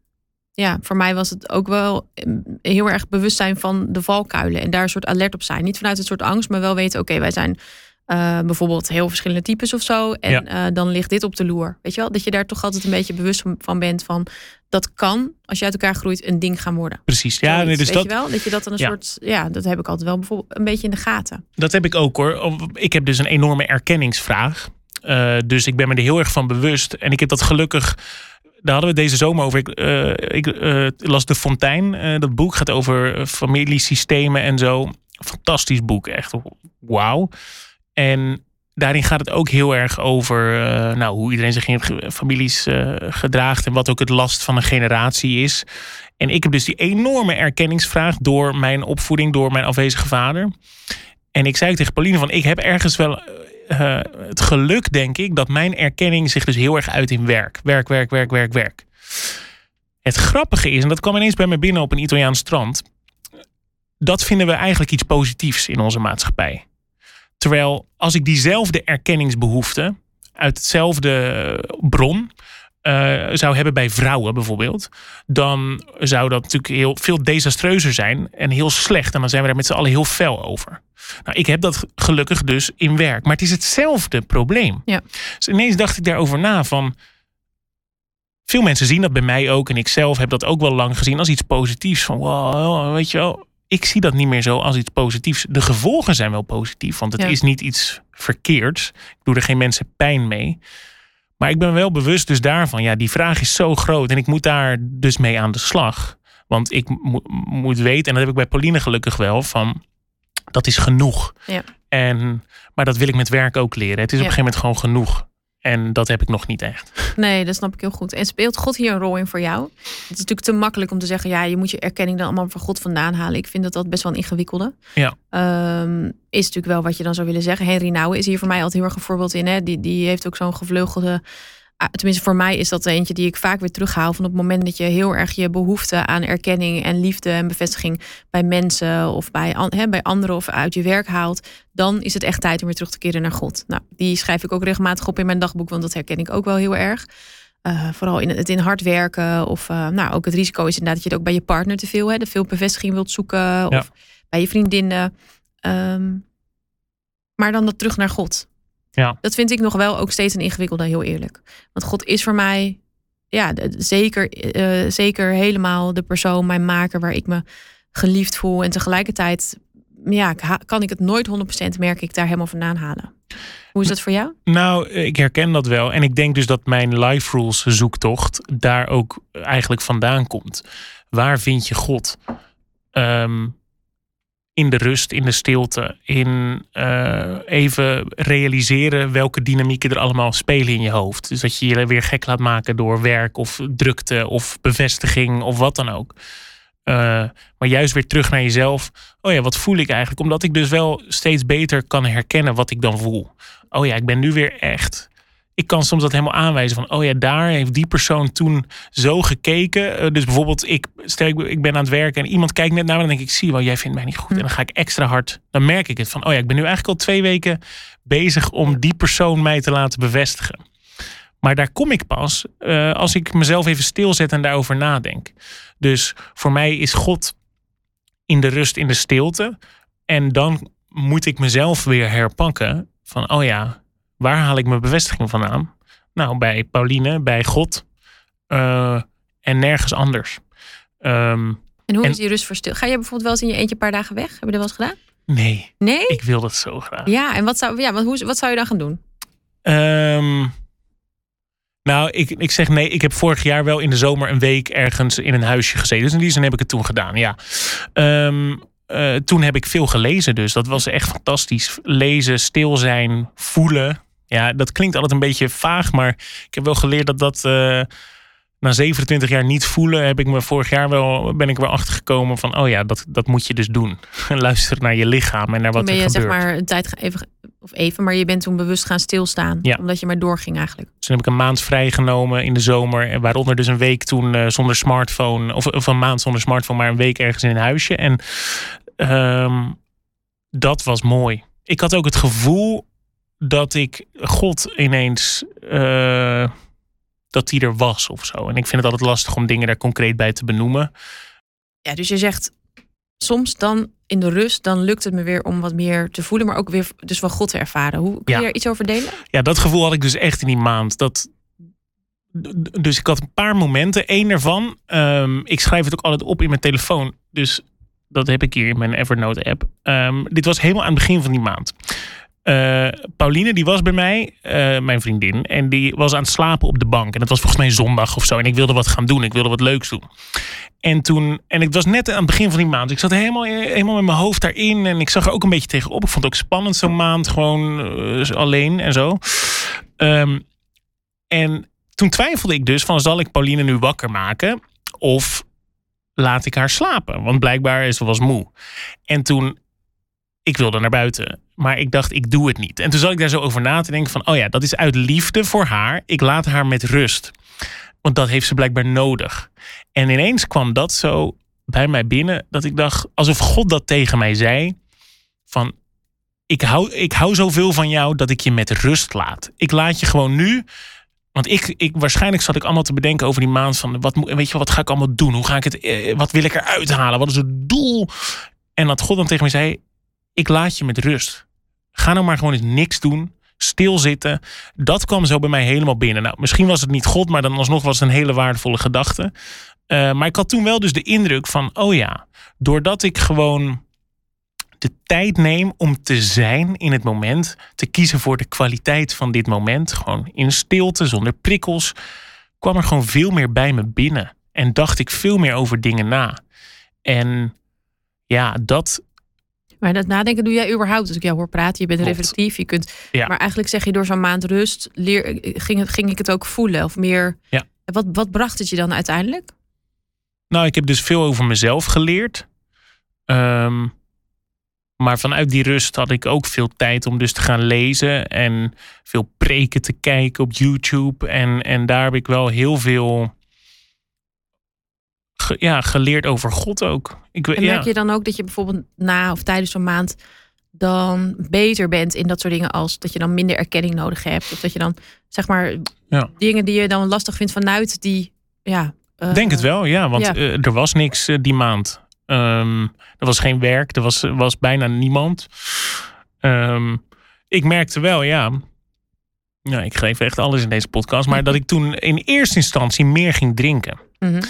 ja, voor mij was het ook wel mm, heel erg bewust zijn van de valkuilen. En daar een soort alert op zijn. Niet vanuit een soort angst, maar wel weten, oké, wij zijn uh, bijvoorbeeld heel verschillende types of zo. En ja. uh, dan ligt dit op de loer. Weet je wel? Dat je daar toch altijd een beetje bewust van bent van dat kan, als je uit elkaar groeit, een ding gaan worden. Precies. Ja, nee, dus weet dat, je wel? Dat je dat een ja. soort. Ja, dat heb ik altijd wel bijvoorbeeld een beetje in de gaten. Dat heb ik ook hoor. Ik heb dus een enorme erkenningsvraag. Uh, dus ik ben me er heel erg van bewust. En ik heb dat gelukkig. Daar hadden we deze zomer over. Ik, uh, ik uh, las De Fontein. dat boek gaat over familiesystemen en zo. Fantastisch boek, echt. Wauw. En daarin gaat het ook heel erg over nou, hoe iedereen zich in families gedraagt en wat ook het last van een generatie is. En ik heb dus die enorme erkenningsvraag door mijn opvoeding, door mijn afwezige vader. En ik zei tegen Pauline van, ik heb ergens wel uh, het geluk, denk ik, dat mijn erkenning zich dus heel erg uit in werk. Werk, werk, werk, werk, werk. Het grappige is, en dat kwam ineens bij me binnen op een Italiaans strand. Dat vinden we eigenlijk iets positiefs in onze maatschappij. Terwijl als ik diezelfde erkenningsbehoefte uit hetzelfde bron uh, zou hebben bij vrouwen bijvoorbeeld, dan zou dat natuurlijk heel veel desastreuzer zijn en heel slecht. En dan zijn we daar met z'n allen heel fel over. Nou, ik heb dat gelukkig dus in werk, maar het is hetzelfde probleem. Ja. Dus ineens dacht ik daarover na van. Veel mensen zien dat bij mij ook en ik zelf heb dat ook wel lang gezien als iets positiefs. Van wow, weet je wel, ik zie dat niet meer zo als iets positiefs. De gevolgen zijn wel positief, want het ja. is niet iets verkeerds. Ik doe er geen mensen pijn mee. Maar ik ben wel bewust dus daarvan. Ja, die vraag is zo groot en ik moet daar dus mee aan de slag. Want ik mo moet weten, en dat heb ik bij Pauline gelukkig wel, van dat is genoeg. Ja. En, maar dat wil ik met werk ook leren. Het is op een gegeven moment gewoon genoeg. En dat heb ik nog niet echt. Nee, dat snap ik heel goed. En speelt God hier een rol in voor jou? Het is natuurlijk te makkelijk om te zeggen, ja, je moet je erkenning dan allemaal van God vandaan halen. Ik vind dat dat best wel een ingewikkelde. Ja. Um, is natuurlijk wel wat je dan zou willen zeggen. Henry Nouwen is hier voor mij altijd heel erg een voorbeeld in. Hè? Die, die heeft ook zo'n gevleugelde tenminste voor mij is dat eentje die ik vaak weer terughaal. Van op het moment dat je heel erg je behoefte aan erkenning en liefde en bevestiging bij mensen of bij, hè, bij anderen of uit je werk haalt, dan is het echt tijd om weer terug te keren naar God. Nou, die schrijf ik ook regelmatig op in mijn dagboek, want dat herken ik ook wel heel erg. Uh, vooral in het in hard werken of uh, nou, ook het risico is inderdaad dat je het ook bij je partner te veel, hè, veel bevestiging wilt zoeken of bij je vriendinnen. Um, maar dan dat terug naar God. Ja. Dat vind ik nog wel ook steeds een ingewikkelde, heel eerlijk. Want God is voor mij ja, zeker, uh, zeker helemaal de persoon, mijn maker, waar ik me geliefd voel. En tegelijkertijd ja, kan ik het nooit 100% merk ik daar helemaal vandaan halen. Hoe is dat voor jou? Nou, ik herken dat wel. En ik denk dus dat mijn life rules zoektocht daar ook eigenlijk vandaan komt. Waar vind je God? Um, in de rust, in de stilte, in uh, even realiseren welke dynamieken er allemaal spelen in je hoofd. Dus dat je je weer gek laat maken door werk of drukte of bevestiging of wat dan ook. Uh, maar juist weer terug naar jezelf. Oh ja, wat voel ik eigenlijk? Omdat ik dus wel steeds beter kan herkennen wat ik dan voel. Oh ja, ik ben nu weer echt ik kan soms dat helemaal aanwijzen van, oh ja, daar heeft die persoon toen zo gekeken. Uh, dus bijvoorbeeld, ik, stel ik, ik ben aan het werken en iemand kijkt net naar me, dan denk ik, zie wel, jij vindt mij niet goed. En dan ga ik extra hard, dan merk ik het van, oh ja, ik ben nu eigenlijk al twee weken bezig om die persoon mij te laten bevestigen. Maar daar kom ik pas uh, als ik mezelf even stilzet en daarover nadenk. Dus voor mij is God in de rust, in de stilte. En dan moet ik mezelf weer herpakken van, oh ja, Waar haal ik mijn bevestiging vandaan? Nou, bij Pauline, bij God uh, en nergens anders. Um, en hoe en, is die rust voor stil? Ga je bijvoorbeeld wel eens in je eentje een paar dagen weg? Heb je dat wel eens gedaan? Nee. Nee? Ik wil dat zo graag. Ja, en wat zou, ja, wat, hoe, wat zou je dan gaan doen? Um, nou, ik, ik zeg nee. Ik heb vorig jaar wel in de zomer een week ergens in een huisje gezeten. Dus in die zin heb ik het toen gedaan, ja. Um, uh, toen heb ik veel gelezen dus. Dat was echt fantastisch. Lezen, stil zijn, voelen. Ja, dat klinkt altijd een beetje vaag, maar ik heb wel geleerd dat dat uh, na 27 jaar niet voelen, heb ik me vorig jaar wel, ben ik wel achtergekomen van, oh ja, dat, dat moet je dus doen. Luister naar je lichaam en naar wat ben er je, gebeurt. zeg maar een tijd even, of even, maar je bent toen bewust gaan stilstaan, ja. omdat je maar doorging eigenlijk. Dus toen heb ik een maand vrijgenomen in de zomer, waaronder dus een week toen uh, zonder smartphone, of, of een maand zonder smartphone, maar een week ergens in een huisje. En um, dat was mooi. Ik had ook het gevoel dat ik God ineens. Uh, dat die er was of zo. En ik vind het altijd lastig om dingen daar concreet bij te benoemen. Ja, dus je zegt soms dan in de rust, dan lukt het me weer om wat meer te voelen, maar ook weer dus van God te ervaren. Hoe kun je Ja. er iets over delen? Ja, dat gevoel had ik dus echt in die maand. Dat, dus ik had een paar momenten. Eén daarvan, ehm, ik schrijf het ook altijd op in mijn telefoon. Dus dat heb ik hier in mijn Evernote-app. Ehm, dit was helemaal aan het begin van die maand. Eh, Pauline, die was bij mij, eh, mijn vriendin. En die was aan het slapen op de bank. En dat was volgens mij zondag of zo. En ik wilde wat gaan doen. Ik wilde wat leuks doen. En toen, en het was net aan het begin van die maand. Ik zat helemaal, helemaal met mijn hoofd daarin. En ik zag er ook een beetje tegenop. Ik vond het ook spannend zo'n maand. Gewoon eh, alleen en zo. Ehm, en toen twijfelde ik dus van zal ik Pauline nu wakker maken? Of laat ik haar slapen? Want blijkbaar is ze was moe. En toen, ik wilde naar buiten. Maar ik dacht, ik doe het niet. En toen zat ik daar zo over na te denken van... oh ja, dat is uit liefde voor haar. Ik laat haar met rust. Want dat heeft ze blijkbaar nodig. En ineens kwam dat zo bij mij binnen... dat ik dacht, alsof God dat tegen mij zei... van ik hou, ik hou zoveel van jou dat ik je met rust laat. Ik laat je gewoon nu... Want ik, ik, waarschijnlijk zat ik allemaal te bedenken over die maand van wat, weet je, wat ga ik allemaal doen? Hoe ga ik het, eh, wat wil ik eruit halen? Wat is het doel? En dat God dan tegen me zei: Ik laat je met rust. Ga nou maar gewoon eens niks doen. Stilzitten. Dat kwam zo bij mij helemaal binnen. Nou, misschien was het niet God, maar dan alsnog was het een hele waardevolle gedachte. Eh, maar ik had toen wel dus de indruk van: oh ja, doordat ik gewoon de tijd neem om te zijn in het moment, te kiezen voor de kwaliteit van dit moment, gewoon in stilte, zonder prikkels, kwam er gewoon veel meer bij me binnen. En dacht ik veel meer over dingen na. En ja, dat. Maar dat nadenken doe jij überhaupt. Als ik jou hoor praten, je bent Klopt. reflectief. Je kunt, Ja. Maar eigenlijk zeg je door zo'n maand rust, leer, ging, ging ik het ook voelen? Of meer, Ja. wat, wat bracht het je dan uiteindelijk? Nou, ik heb dus veel over mezelf geleerd. Ehm, maar vanuit die rust had ik ook veel tijd om dus te gaan lezen en veel preken te kijken op YouTube. En, en daar heb ik wel heel veel ge- ja, geleerd over God ook. Ik, En ja. merk je dan ook dat je bijvoorbeeld na of tijdens zo'n maand dan beter bent in dat soort dingen als dat je dan minder erkenning nodig hebt? Of dat je dan, zeg maar, Ja. dingen die je dan lastig vindt vanuit die, ja... eh, Denk het wel, ja. Want ja. eh, er was niks eh, die maand. Ehm, er was geen werk. Er was, was bijna niemand. Ehm, ik merkte wel, ja. Nou, ik geef echt alles in deze podcast. Maar dat ik toen in eerste instantie meer ging drinken. mhm.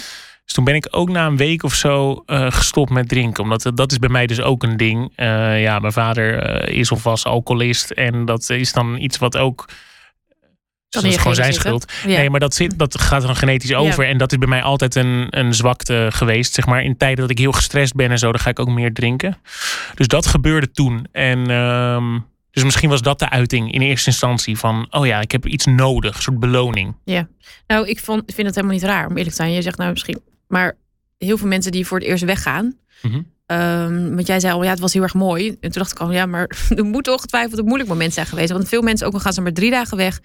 Dus toen ben ik ook na een week of zo eh, gestopt met drinken. Omdat eh, dat is bij mij dus ook een ding. Eh, ja, mijn vader is of was alcoholist. En dat is dan iets wat ook... Dat is gewoon zijn schuld. Ja. Nee, maar dat, zit, dat gaat dan genetisch over. En dat is bij mij altijd een, een zwakte geweest. Zeg maar. In tijden dat ik heel gestrest ben en zo, dan ga ik ook meer drinken. Dus dat gebeurde toen. En ehm, dus misschien was dat de uiting in eerste instantie van... oh ja, ik heb iets nodig, een soort beloning. Nou, ik vond, ik vind het helemaal niet raar om eerlijk te zijn. Je zegt nou misschien, maar heel veel mensen die voor het eerst weggaan. Mhm. Ehm, want jij zei al, ja, het was heel erg mooi. En toen dacht ik al, ja, maar er moet ongetwijfeld een moeilijk moment zijn geweest. Want veel mensen, ook al gaan ze maar drie dagen weg.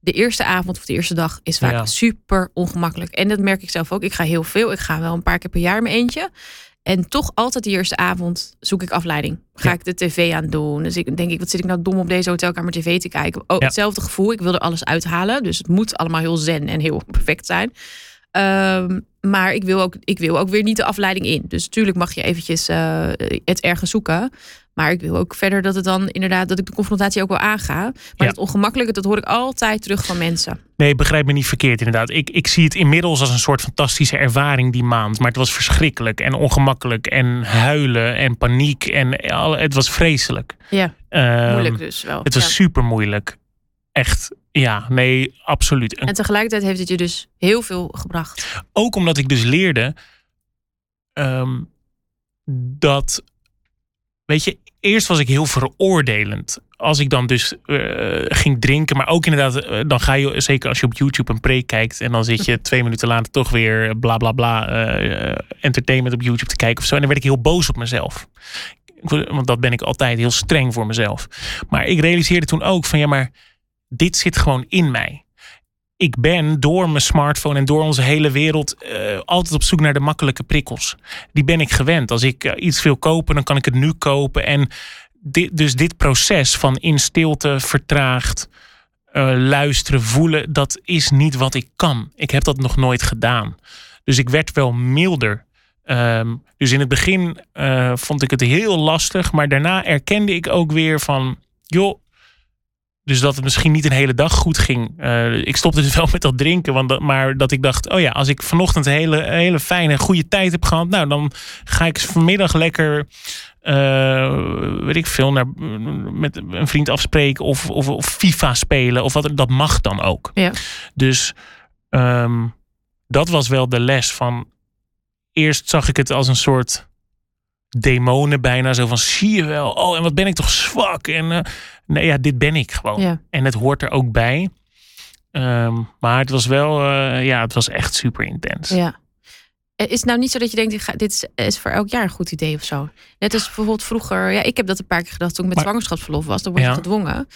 De eerste avond of de eerste dag is vaak Ja. super ongemakkelijk. En dat merk ik zelf ook. Ik ga heel veel. Ik ga wel een paar keer per jaar mijn eentje. En toch altijd die eerste avond zoek ik afleiding. Ga Ja. ik de tv aan doen? Dus ik denk ik, wat zit ik nou dom op deze hotelkamer tv te kijken? Oh, Ja. hetzelfde gevoel. Ik wil er alles uithalen. Dus het moet allemaal heel zen en heel perfect zijn. Ehm, maar ik wil, ook, ik wil ook weer niet de afleiding in. Dus natuurlijk mag je eventjes eh, het ergens zoeken. Maar ik wil ook verder dat het dan inderdaad dat ik de confrontatie ook wel aanga. Maar Ja. het ongemakkelijke, dat hoor ik altijd terug van mensen. Nee, begrijp me niet verkeerd inderdaad. Ik, ik zie het inmiddels als een soort fantastische ervaring die maand. Maar het was verschrikkelijk en ongemakkelijk en huilen en paniek. En al- het was vreselijk. Ja, Ehm, moeilijk dus wel. Het was Ja. super moeilijk. Echt, ja, nee, absoluut. En tegelijkertijd heeft het je dus heel veel gebracht. ook omdat ik dus leerde ehm, dat, weet je, eerst was ik heel veroordelend. Als ik dan dus eh, ging drinken, maar ook inderdaad, eh, dan ga je, zeker als je op YouTube een preek kijkt en dan zit je twee minuten later toch weer bla bla bla eh, entertainment op YouTube te kijken of zo. En dan werd ik heel boos op mezelf. Want dat ben ik altijd heel streng voor mezelf. Maar ik realiseerde toen ook van ja, maar dit zit gewoon in mij ik ben door mijn smartphone en door onze hele wereld eh, altijd op zoek naar de makkelijke prikkels. Die ben ik gewend. Als ik eh, iets wil kopen, dan kan ik het nu kopen. En dit, dus dit proces van in stilte vertraagd eh, luisteren, voelen, dat is niet wat ik kan. Ik heb dat nog nooit gedaan. Dus ik werd wel milder. Ehm, dus in het begin vond ik het heel lastig, maar daarna erkende ik ook weer van, joh, dus dat het misschien niet een hele dag goed ging. Uh, ik stopte dus wel met dat drinken. Want dat, maar dat ik dacht, oh ja, als ik vanochtend een hele, hele fijne, goede tijd heb gehad. Nou, dan ga ik vanmiddag lekker, uh, weet ik veel, naar, met een vriend afspreken. Of, of, of FIFA spelen. Of wat, dat mag dan ook. Ja. Dus um, dat was wel de les van... Eerst zag ik het als een soort demonen bijna. Zo van, zie je wel. Oh, en wat ben ik toch zwak. En uh, nee, ja, dit ben ik gewoon. Ja. En het hoort er ook bij. Um, maar het was wel, uh, ja, het was echt super intens. Ja. Is het nou niet zo dat je denkt, dit is, is voor elk jaar een goed idee of zo? Net als bijvoorbeeld vroeger, ja, ik heb dat een paar keer gedacht toen ik met maar, zwangerschapsverlof was. Dan word je ja. gedwongen.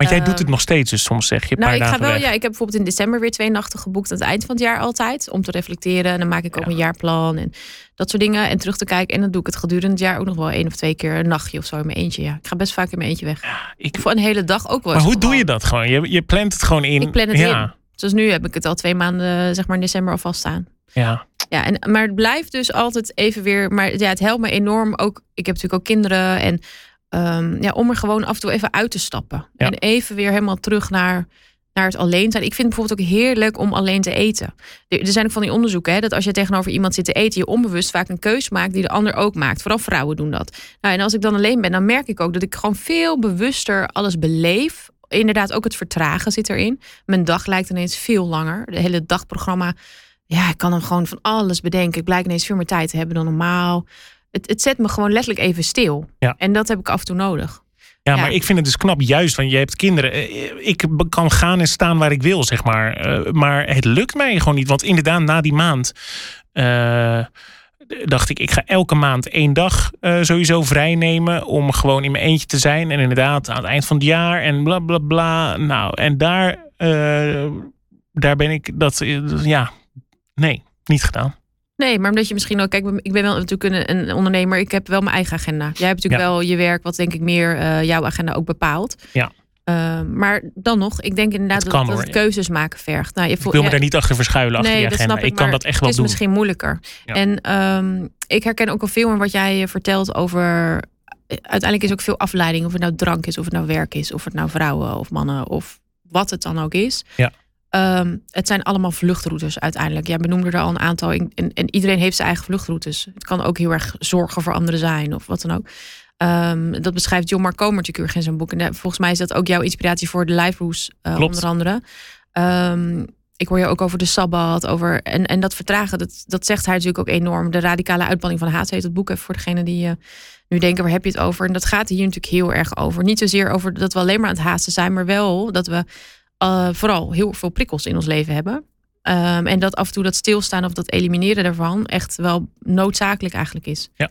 Want jij doet het nog steeds, dus soms zeg je. Nou, ik ga wel. weg. Ja, ik heb bijvoorbeeld in december weer twee nachten geboekt aan het eind van het jaar altijd. Om te reflecteren. En dan maak ik ook ja. een jaarplan en dat soort dingen. En terug te kijken. En dan doe ik het gedurende het jaar ook nog wel één of twee keer een nachtje of zo in mijn eentje. Ja, ik ga best vaak in mijn eentje weg. Ja, ik... Voor een hele dag ook wel. Maar hoe gewoon. doe je dat gewoon? Je, je plant het gewoon in. Ik plan het ja. in. Zoals nu heb ik het al twee maanden, zeg maar in december al vaststaan. Ja. Ja, en, maar het blijft dus altijd even weer. Maar ja, het helpt me enorm ook. Ik heb natuurlijk ook kinderen. En um, ja, om er gewoon af en toe even uit te stappen. Ja. En even weer helemaal terug naar, naar het alleen zijn. Ik vind het bijvoorbeeld ook heerlijk om alleen te eten. Er, zijn ook van die onderzoeken hè, dat als je tegenover iemand zit te eten, je onbewust vaak een keus maakt die de ander ook maakt. Vooral vrouwen doen dat. Nou, en als ik dan alleen ben, dan merk ik ook dat ik gewoon veel bewuster alles beleef. Inderdaad, ook het vertragen zit erin. Mijn dag lijkt ineens veel langer. De hele dagprogramma. Ja, ik kan dan gewoon van alles bedenken. Ik blijk ineens veel meer tijd te hebben dan normaal het, het zet me gewoon letterlijk even stil. Ja. En dat heb ik af en toe nodig. Ja, ja, maar ik vind het dus knap, juist, want je hebt kinderen. Ik kan gaan en staan waar ik wil, zeg maar. Uh, maar het lukt mij gewoon niet. Want inderdaad, na die maand uh, dacht ik, ik ga elke maand één dag uh, sowieso vrij nemen. Om gewoon in mijn eentje te zijn. En inderdaad, aan het eind van het jaar en bla bla bla. Nou, en daar, daar ben ik dat, ja, nee, niet gedaan. Nee, maar omdat je misschien ook, kijk, ik ben wel natuurlijk een, een ondernemer, ik heb wel mijn eigen agenda. Jij hebt natuurlijk ja. wel je werk, wat denk ik meer uh, jouw agenda ook bepaalt. Ja. Uh, maar dan nog, ik denk inderdaad dat, het keuzes maken vergt. Nou, je ik wil me daar niet achter verschuilen achter die agenda. Dat ik, ik kan dat echt wel het is doen. misschien moeilijker. Ja. En um, ik herken ook al veel in wat jij vertelt over. Uiteindelijk is ook veel afleiding, of het nou drank is, of het nou werk is, of het nou vrouwen of mannen, of wat het dan ook is. Ja. Um, het zijn allemaal vluchtroutes uiteindelijk. Jij benoemde er al een aantal. En, en, iedereen heeft zijn eigen vluchtroutes. Het kan ook heel erg zorgen voor anderen zijn of wat dan ook. Um, dat beschrijft John Mark Comer natuurlijk in zijn boek. En volgens mij is dat ook jouw inspiratie voor de Life Roos, uh, onder andere. Um, ik hoor je ook over de Sabbat. Over, en, en dat vertragen, dat, dat zegt hij natuurlijk ook enorm. De radicale uitbanning van haat heet het boek. Even voor degene die uh, nu denken, waar heb je het over? En dat gaat hier natuurlijk heel erg over. Niet zozeer over dat we alleen maar aan het haasten zijn. Maar wel dat we uh, vooral heel veel prikkels in ons leven hebben. Um, en dat af en toe dat stilstaan of dat elimineren daarvan echt wel noodzakelijk eigenlijk is. Ja,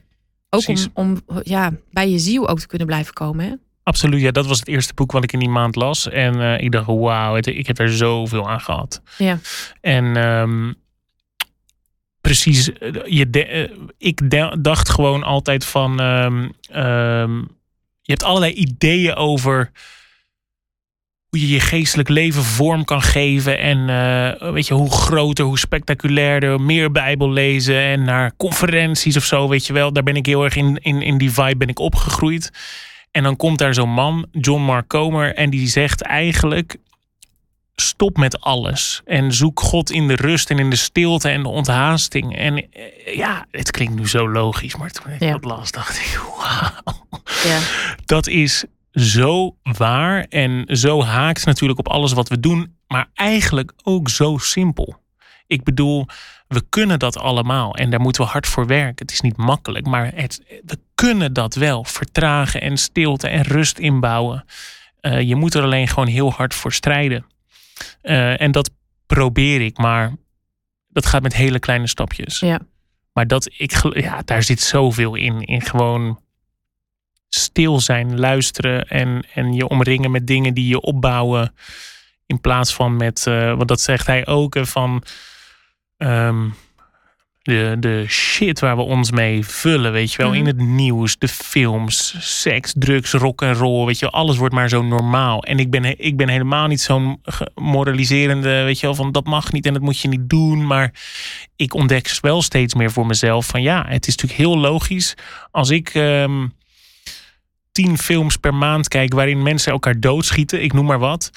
ook om, om ja, bij je ziel ook te kunnen blijven komen. Hè? Absoluut, ja, dat was het eerste boek wat ik in die maand las. En uh, ik dacht, wauw, ik heb er zoveel aan gehad. Ja. En um, precies, je de, uh, ik dacht gewoon altijd van, um, je hebt allerlei ideeën over hoe je je geestelijk leven vorm kan geven. En uh, weet je, hoe groter, hoe spectaculairder, meer Bijbel lezen en naar conferenties of zo, weet je wel. Daar ben ik heel erg in, in, in die vibe ben ik opgegroeid. En dan komt daar zo'n man, John Mark Comer, en die zegt eigenlijk: stop met alles en zoek God in de rust en in de stilte en de onthaasting. En uh, ja, het klinkt nu zo logisch, maar toen ik ja. dat las, dacht ik: wauw. Ja. Dat is zo waar en zo haakt natuurlijk op alles wat we doen, maar eigenlijk ook zo simpel. Ik bedoel, we kunnen dat allemaal en daar moeten we hard voor werken. Het is niet makkelijk, maar het, we kunnen dat wel. Vertragen en stilte en rust inbouwen. Uh, je moet er alleen gewoon heel hard voor strijden. Uh, en dat probeer ik, maar dat gaat met hele kleine stapjes. Ja. Maar dat ik, ja, daar zit zoveel in. In gewoon stil zijn, luisteren en, en je omringen met dingen die je opbouwen. In plaats van met, uh, want dat zegt hij ook, van um, de, de shit waar we ons mee vullen, weet je wel. Mhm. In het nieuws, de films, seks, drugs, rock en roll, weet je. Alles wordt maar zo normaal. En ik ben, ik ben helemaal niet zo'n moraliserende, weet je wel, van dat mag niet en dat moet je niet doen. Maar ik ontdek wel steeds meer voor mezelf van ja, het is natuurlijk heel logisch als ik... ehm, tien films per maand kijk waarin mensen elkaar doodschieten, ik noem maar wat,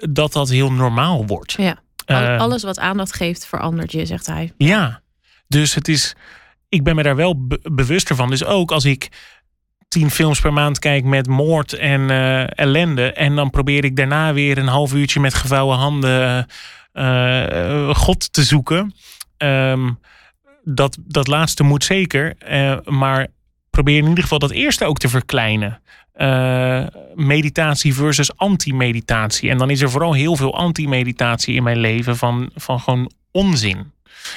dat dat heel normaal wordt. Ja. Eh, Alles wat aandacht geeft verandert je, zegt hij. ja, dus het is. Ik ben me daar wel be- bewuster van. Dus ook als ik tien films per maand kijk met moord en eh, ellende. En dan probeer ik daarna weer een half uurtje met gevouwen handen eh, God te zoeken. Ehm, dat, dat laatste moet zeker. maar probeer in ieder geval dat eerste ook te verkleinen. Eh, meditatie versus anti-meditatie. En dan is er vooral heel veel anti-meditatie in mijn leven van, van gewoon onzin.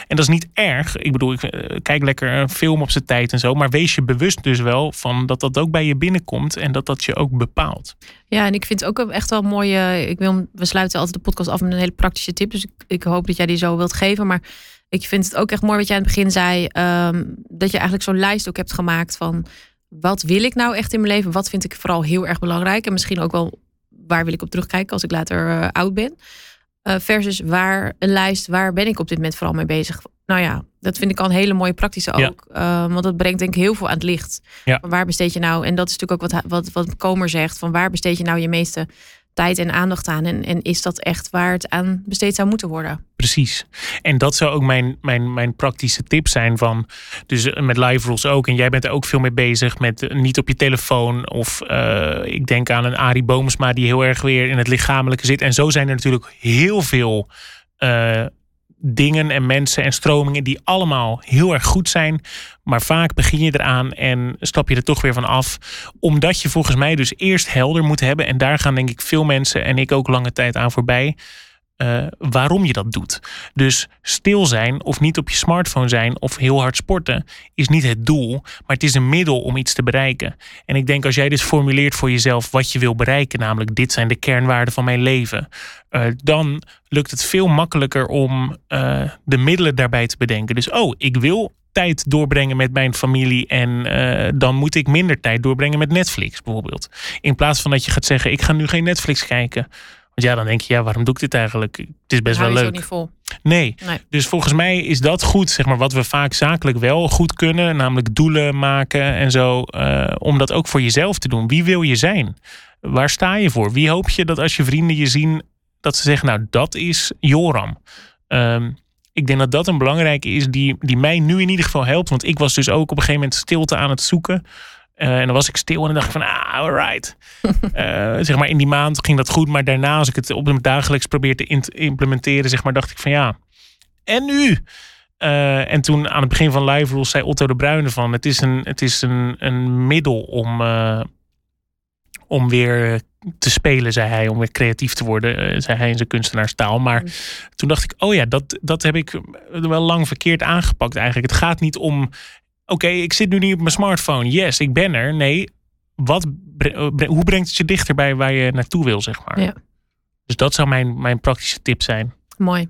En dat is niet erg. Ik bedoel, ik eh, kijk lekker een film op zijn tijd en zo. Maar wees je bewust dus wel van dat dat ook bij je binnenkomt. En dat dat je ook bepaalt. Ja, en ik vind het ook echt wel mooi. eh, Ik wil, we sluiten altijd de podcast af met een hele praktische tip. Dus ik, ik hoop dat jij die zo wilt geven. Maar ik vind het ook echt mooi wat jij aan het begin zei. ehm, dat je eigenlijk zo'n lijst ook hebt gemaakt van wat wil ik nou echt in mijn leven? Wat vind ik vooral heel erg belangrijk? En misschien ook wel waar wil ik op terugkijken als ik later eh, oud ben? Eh, versus waar een lijst, waar ben ik op dit moment vooral mee bezig? Nou ja, dat vind ik al een hele mooie praktische Ja. ook. Eh, want dat brengt denk ik heel veel aan het licht. Ja. Waar besteed je nou, en dat is natuurlijk ook wat, wat, wat Komer zegt, van waar besteed je nou je meeste tijd en aandacht aan? En, en is dat echt waar het aan besteed zou moeten worden? Precies. En dat zou ook mijn, mijn, mijn praktische tip zijn van. Dus eh, met live rules ook. En jij bent er ook veel mee bezig met eh, niet op je telefoon. Of eh, ik denk aan een Arie Boomsma die heel erg weer in het lichamelijke zit. En zo zijn er natuurlijk heel veel dingen en mensen en stromingen die allemaal heel erg goed zijn. Maar vaak begin je eraan en stap je er toch weer van af. Omdat je volgens mij dus eerst helder moet hebben. En daar gaan denk ik veel mensen en ik ook lange tijd aan voorbij. Eh, waarom je dat doet. Dus stil zijn of niet op je smartphone zijn of heel hard sporten is niet het doel, maar het is een middel om iets te bereiken. En ik denk als jij dus formuleert voor jezelf wat je wil bereiken, namelijk dit zijn de kernwaarden van mijn leven, eh, dan lukt het veel makkelijker om eh, de middelen daarbij te bedenken. Dus oh, ik wil tijd doorbrengen met mijn familie en dan moet ik minder tijd doorbrengen met Netflix bijvoorbeeld. In plaats van dat je gaat zeggen ik ga nu geen Netflix kijken. Ja, dan denk je, ja, waarom doe ik dit eigenlijk? Het is best wel leuk. niet vol. Nee. Nee. Dus volgens mij is dat goed, zeg maar, wat we vaak zakelijk wel goed kunnen, namelijk doelen maken en zo, eh, om dat ook voor jezelf te doen. Wie wil je zijn? Waar sta je voor? Wie hoop je dat als je vrienden je zien, dat ze zeggen, nou, dat is Joram. Ehm, ik denk dat dat een belangrijke is die, die mij nu in ieder geval helpt. Want ik was dus ook op een gegeven moment stilte aan het zoeken. Eh, en dan was ik stil en dan dacht ik van, ah, alright. Eh, zeg maar in die maand ging dat goed. Maar daarna, als ik het op dagelijks probeer te implementeren, zeg maar, dacht ik van ja. En nu? Eh, en toen aan het begin van Live Rules zei Otto de Bruyne van... het is een, het is een, een middel om, om weer te spelen, zei hij. Om weer creatief te worden, zei hij in zijn kunstenaarstaal. Maar Mm. toen dacht ik, oh ja, dat, dat heb ik wel lang verkeerd aangepakt eigenlijk. Het gaat niet om, oké, ik zit nu niet op mijn smartphone. Yes, ik ben er. Nee, wat, eh, hoe brengt het je dichter bij waar je naartoe wil, zeg maar. Ja. Dus dat zou mijn, mijn praktische tip zijn. Mooi.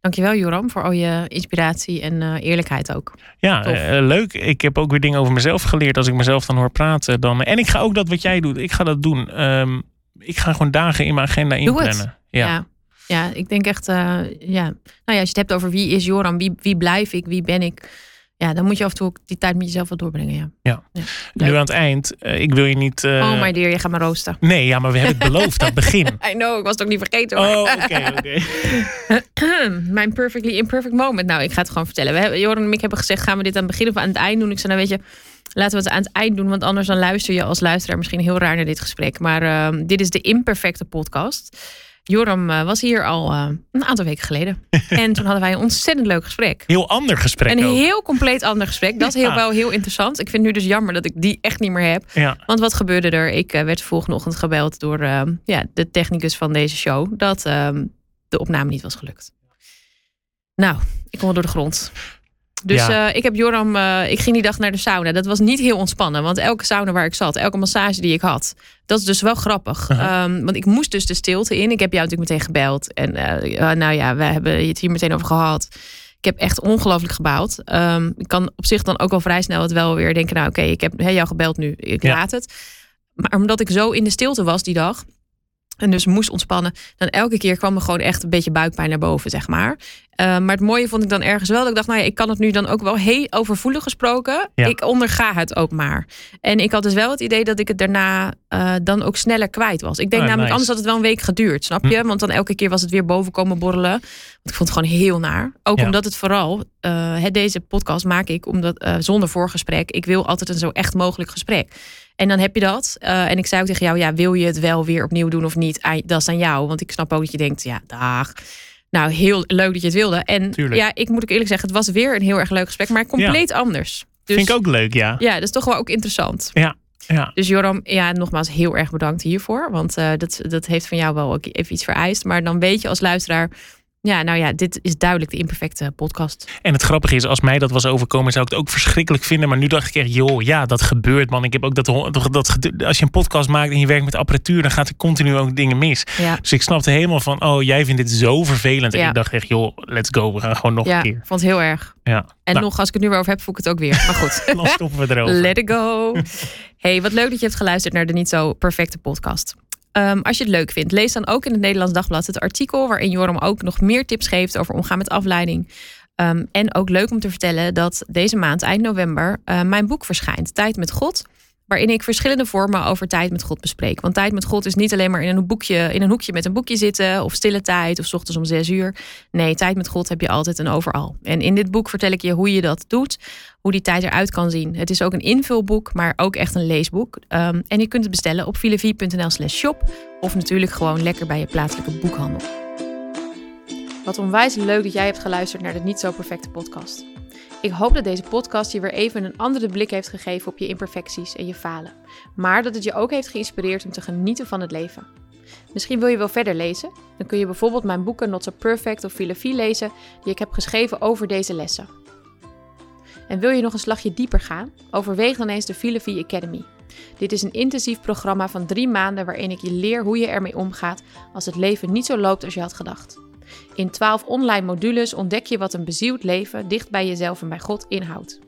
Dankjewel Joram voor al je inspiratie en eh, eerlijkheid ook. Ja, eh, leuk. Ik heb ook weer dingen over mezelf geleerd. Als ik mezelf dan hoor praten. Dan, en ik ga ook dat wat jij doet. Ik ga dat doen. Ehm, ik ga gewoon dagen in mijn agenda inplannen. Ja. Ja. ja, ik denk echt, ja. Nou ja, als je het hebt over wie is Joram, wie, wie blijf ik, wie ben ik. Ja, dan moet je af en toe ook die tijd met jezelf wat doorbrengen. Ja. Nu aan het eind. eh, ik wil je niet... eh, oh my dear, je gaat me roosten. Nee, ja, maar we hebben het beloofd aan het begin. I know, ik was het ook niet vergeten. hoor. Oh, oké, oké. Mijn perfectly imperfect moment. Nou, ik ga het gewoon vertellen. We hebben, Joran en ik hebben gezegd, gaan we dit aan het begin of aan het eind doen? Ik zei, nou weet je, laten we het aan het eind doen. Want anders dan luister je als luisteraar misschien heel raar naar dit gesprek. Maar ehm, dit is de imperfecte podcast. Joram eh, was hier al eh, een aantal weken geleden. en toen hadden wij een ontzettend leuk gesprek. Heel ander gesprek Een ook. heel compleet ander gesprek. Dat is heel, Ja. wel heel interessant. Ik vind het nu dus jammer dat ik die echt niet meer heb. Ja. Want wat gebeurde er? Ik eh, werd volgende ochtend gebeld door ja, de technicus van deze show. Dat ehm, de opname niet was gelukt. Nou, ik kom wel door de grond. Dus Ja. eh, ik heb Joram, eh, ik ging die dag naar de sauna. Dat was niet heel ontspannen, want elke sauna waar ik zat, elke massage die ik had, dat is dus wel grappig. Uh-huh. Ehm, want ik moest dus de stilte in. Ik heb jou natuurlijk meteen gebeld. En eh, nou ja, we hebben het hier meteen over gehad. Ik heb echt ongelooflijk gebaald. Ehm, ik kan op zich dan ook al vrij snel het wel weer denken, nou oké, ik heb jou gebeld nu, ik Ja. laat het. Maar omdat ik zo in de stilte was die dag, en dus moest ontspannen, dan elke keer kwam er gewoon echt een beetje buikpijn naar boven, zeg maar. Eh, maar het mooie vond ik dan ergens wel. Dat ik dacht, nou ja, ik kan het nu dan ook wel heel overvoelig gesproken. Ja. Ik onderga het ook maar. En ik had dus wel het idee dat ik het daarna eh, dan ook sneller kwijt was. Ik denk Ah, namelijk, nice. Hm. anders had het wel een week geduurd, snap je? Want dan elke keer was het weer boven komen borrelen. Want ik vond het gewoon heel naar. Ook Ja. omdat het vooral, eh, deze podcast maak ik omdat, zonder voorgesprek. Ik wil altijd een zo echt mogelijk gesprek. En dan heb je dat. Eh, en ik zei ook tegen jou, ja, wil je het wel weer opnieuw doen of niet? Dat is aan jou. Want ik snap ook dat je denkt, ja, dag. Nou, heel leuk dat je het wilde. En Tuurlijk. ja, ik moet ook eerlijk zeggen, het was weer een heel erg leuk gesprek, maar compleet anders. Dus Vind ik ook leuk, ja. ja, dat is toch wel ook interessant. Ja. Dus Joram, ja, nogmaals heel erg bedankt hiervoor. Want eh, dat, dat heeft van jou wel ook even iets vereist. Maar dan weet je als luisteraar, ja, nou ja, dit is duidelijk de imperfecte podcast. En het grappige is, als mij dat was overkomen, zou ik het ook verschrikkelijk vinden. Maar nu dacht ik echt, joh, ja, dat gebeurt, man. Ik heb ook dat, dat, als je een podcast maakt en je werkt met apparatuur, dan gaat er continu ook dingen mis. Ja, Dus ik snapte helemaal van, oh, jij vindt dit zo vervelend. En Ja. ik dacht echt, joh, let's go, we gaan gewoon nog ja een keer. vond het heel erg. Ja. En Nou, nog, als ik het nu weer over heb, voel ik het ook weer. Maar goed. dan stoppen we erover. Let it go. Hey, wat leuk dat je hebt geluisterd naar de Niet Zo Perfecte podcast. Ehm, als je het leuk vindt, lees dan ook in het Nederlands Dagblad het artikel... waarin Joram ook nog meer tips geeft over omgaan met afleiding. Ehm, en ook leuk om te vertellen dat deze maand, eind november... eh, mijn boek verschijnt, Tijd met God... waarin ik verschillende vormen over tijd met God bespreek. Want tijd met God is niet alleen maar in een, boekje, in een hoekje met een boekje zitten... of stille tijd, of ochtends om zes uur. Nee, tijd met God heb je altijd en overal. En in dit boek vertel ik je hoe je dat doet hoe die tijd eruit kan zien. Het is ook een invulboek, maar ook echt een leesboek. Ehm, en je kunt het bestellen op filevie.nl slash shop. Of natuurlijk gewoon lekker bij je plaatselijke boekhandel. Wat onwijs leuk dat jij hebt geluisterd naar de Niet Zo Perfecte podcast. Ik hoop dat deze podcast je weer even een andere blik heeft gegeven op je imperfecties en je falen. Maar dat het je ook heeft geïnspireerd om te genieten van het leven. Misschien wil je wel verder lezen? Dan kun je bijvoorbeeld mijn boeken Not So Perfect of Filosofie lezen die ik heb geschreven over deze lessen. En wil je nog een slagje dieper gaan? Overweeg dan eens de Filosofie Academy. Dit is een intensief programma van drie maanden waarin ik je leer hoe je ermee omgaat als het leven niet zo loopt als je had gedacht. In 12 online modules ontdek je wat een bezield leven dicht bij jezelf en bij God inhoudt.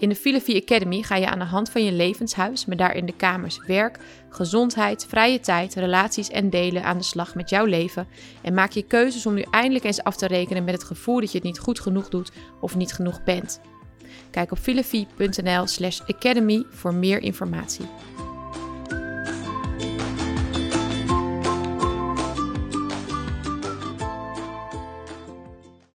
In de Filosofie Academy ga je aan de hand van je levenshuis, met daarin de kamers werk, gezondheid, vrije tijd, relaties en delen aan de slag met jouw leven en maak je keuzes om nu eindelijk eens af te rekenen met het gevoel dat je het niet goed genoeg doet of niet genoeg bent. Kijk op filosofie.nl slash academy voor meer informatie.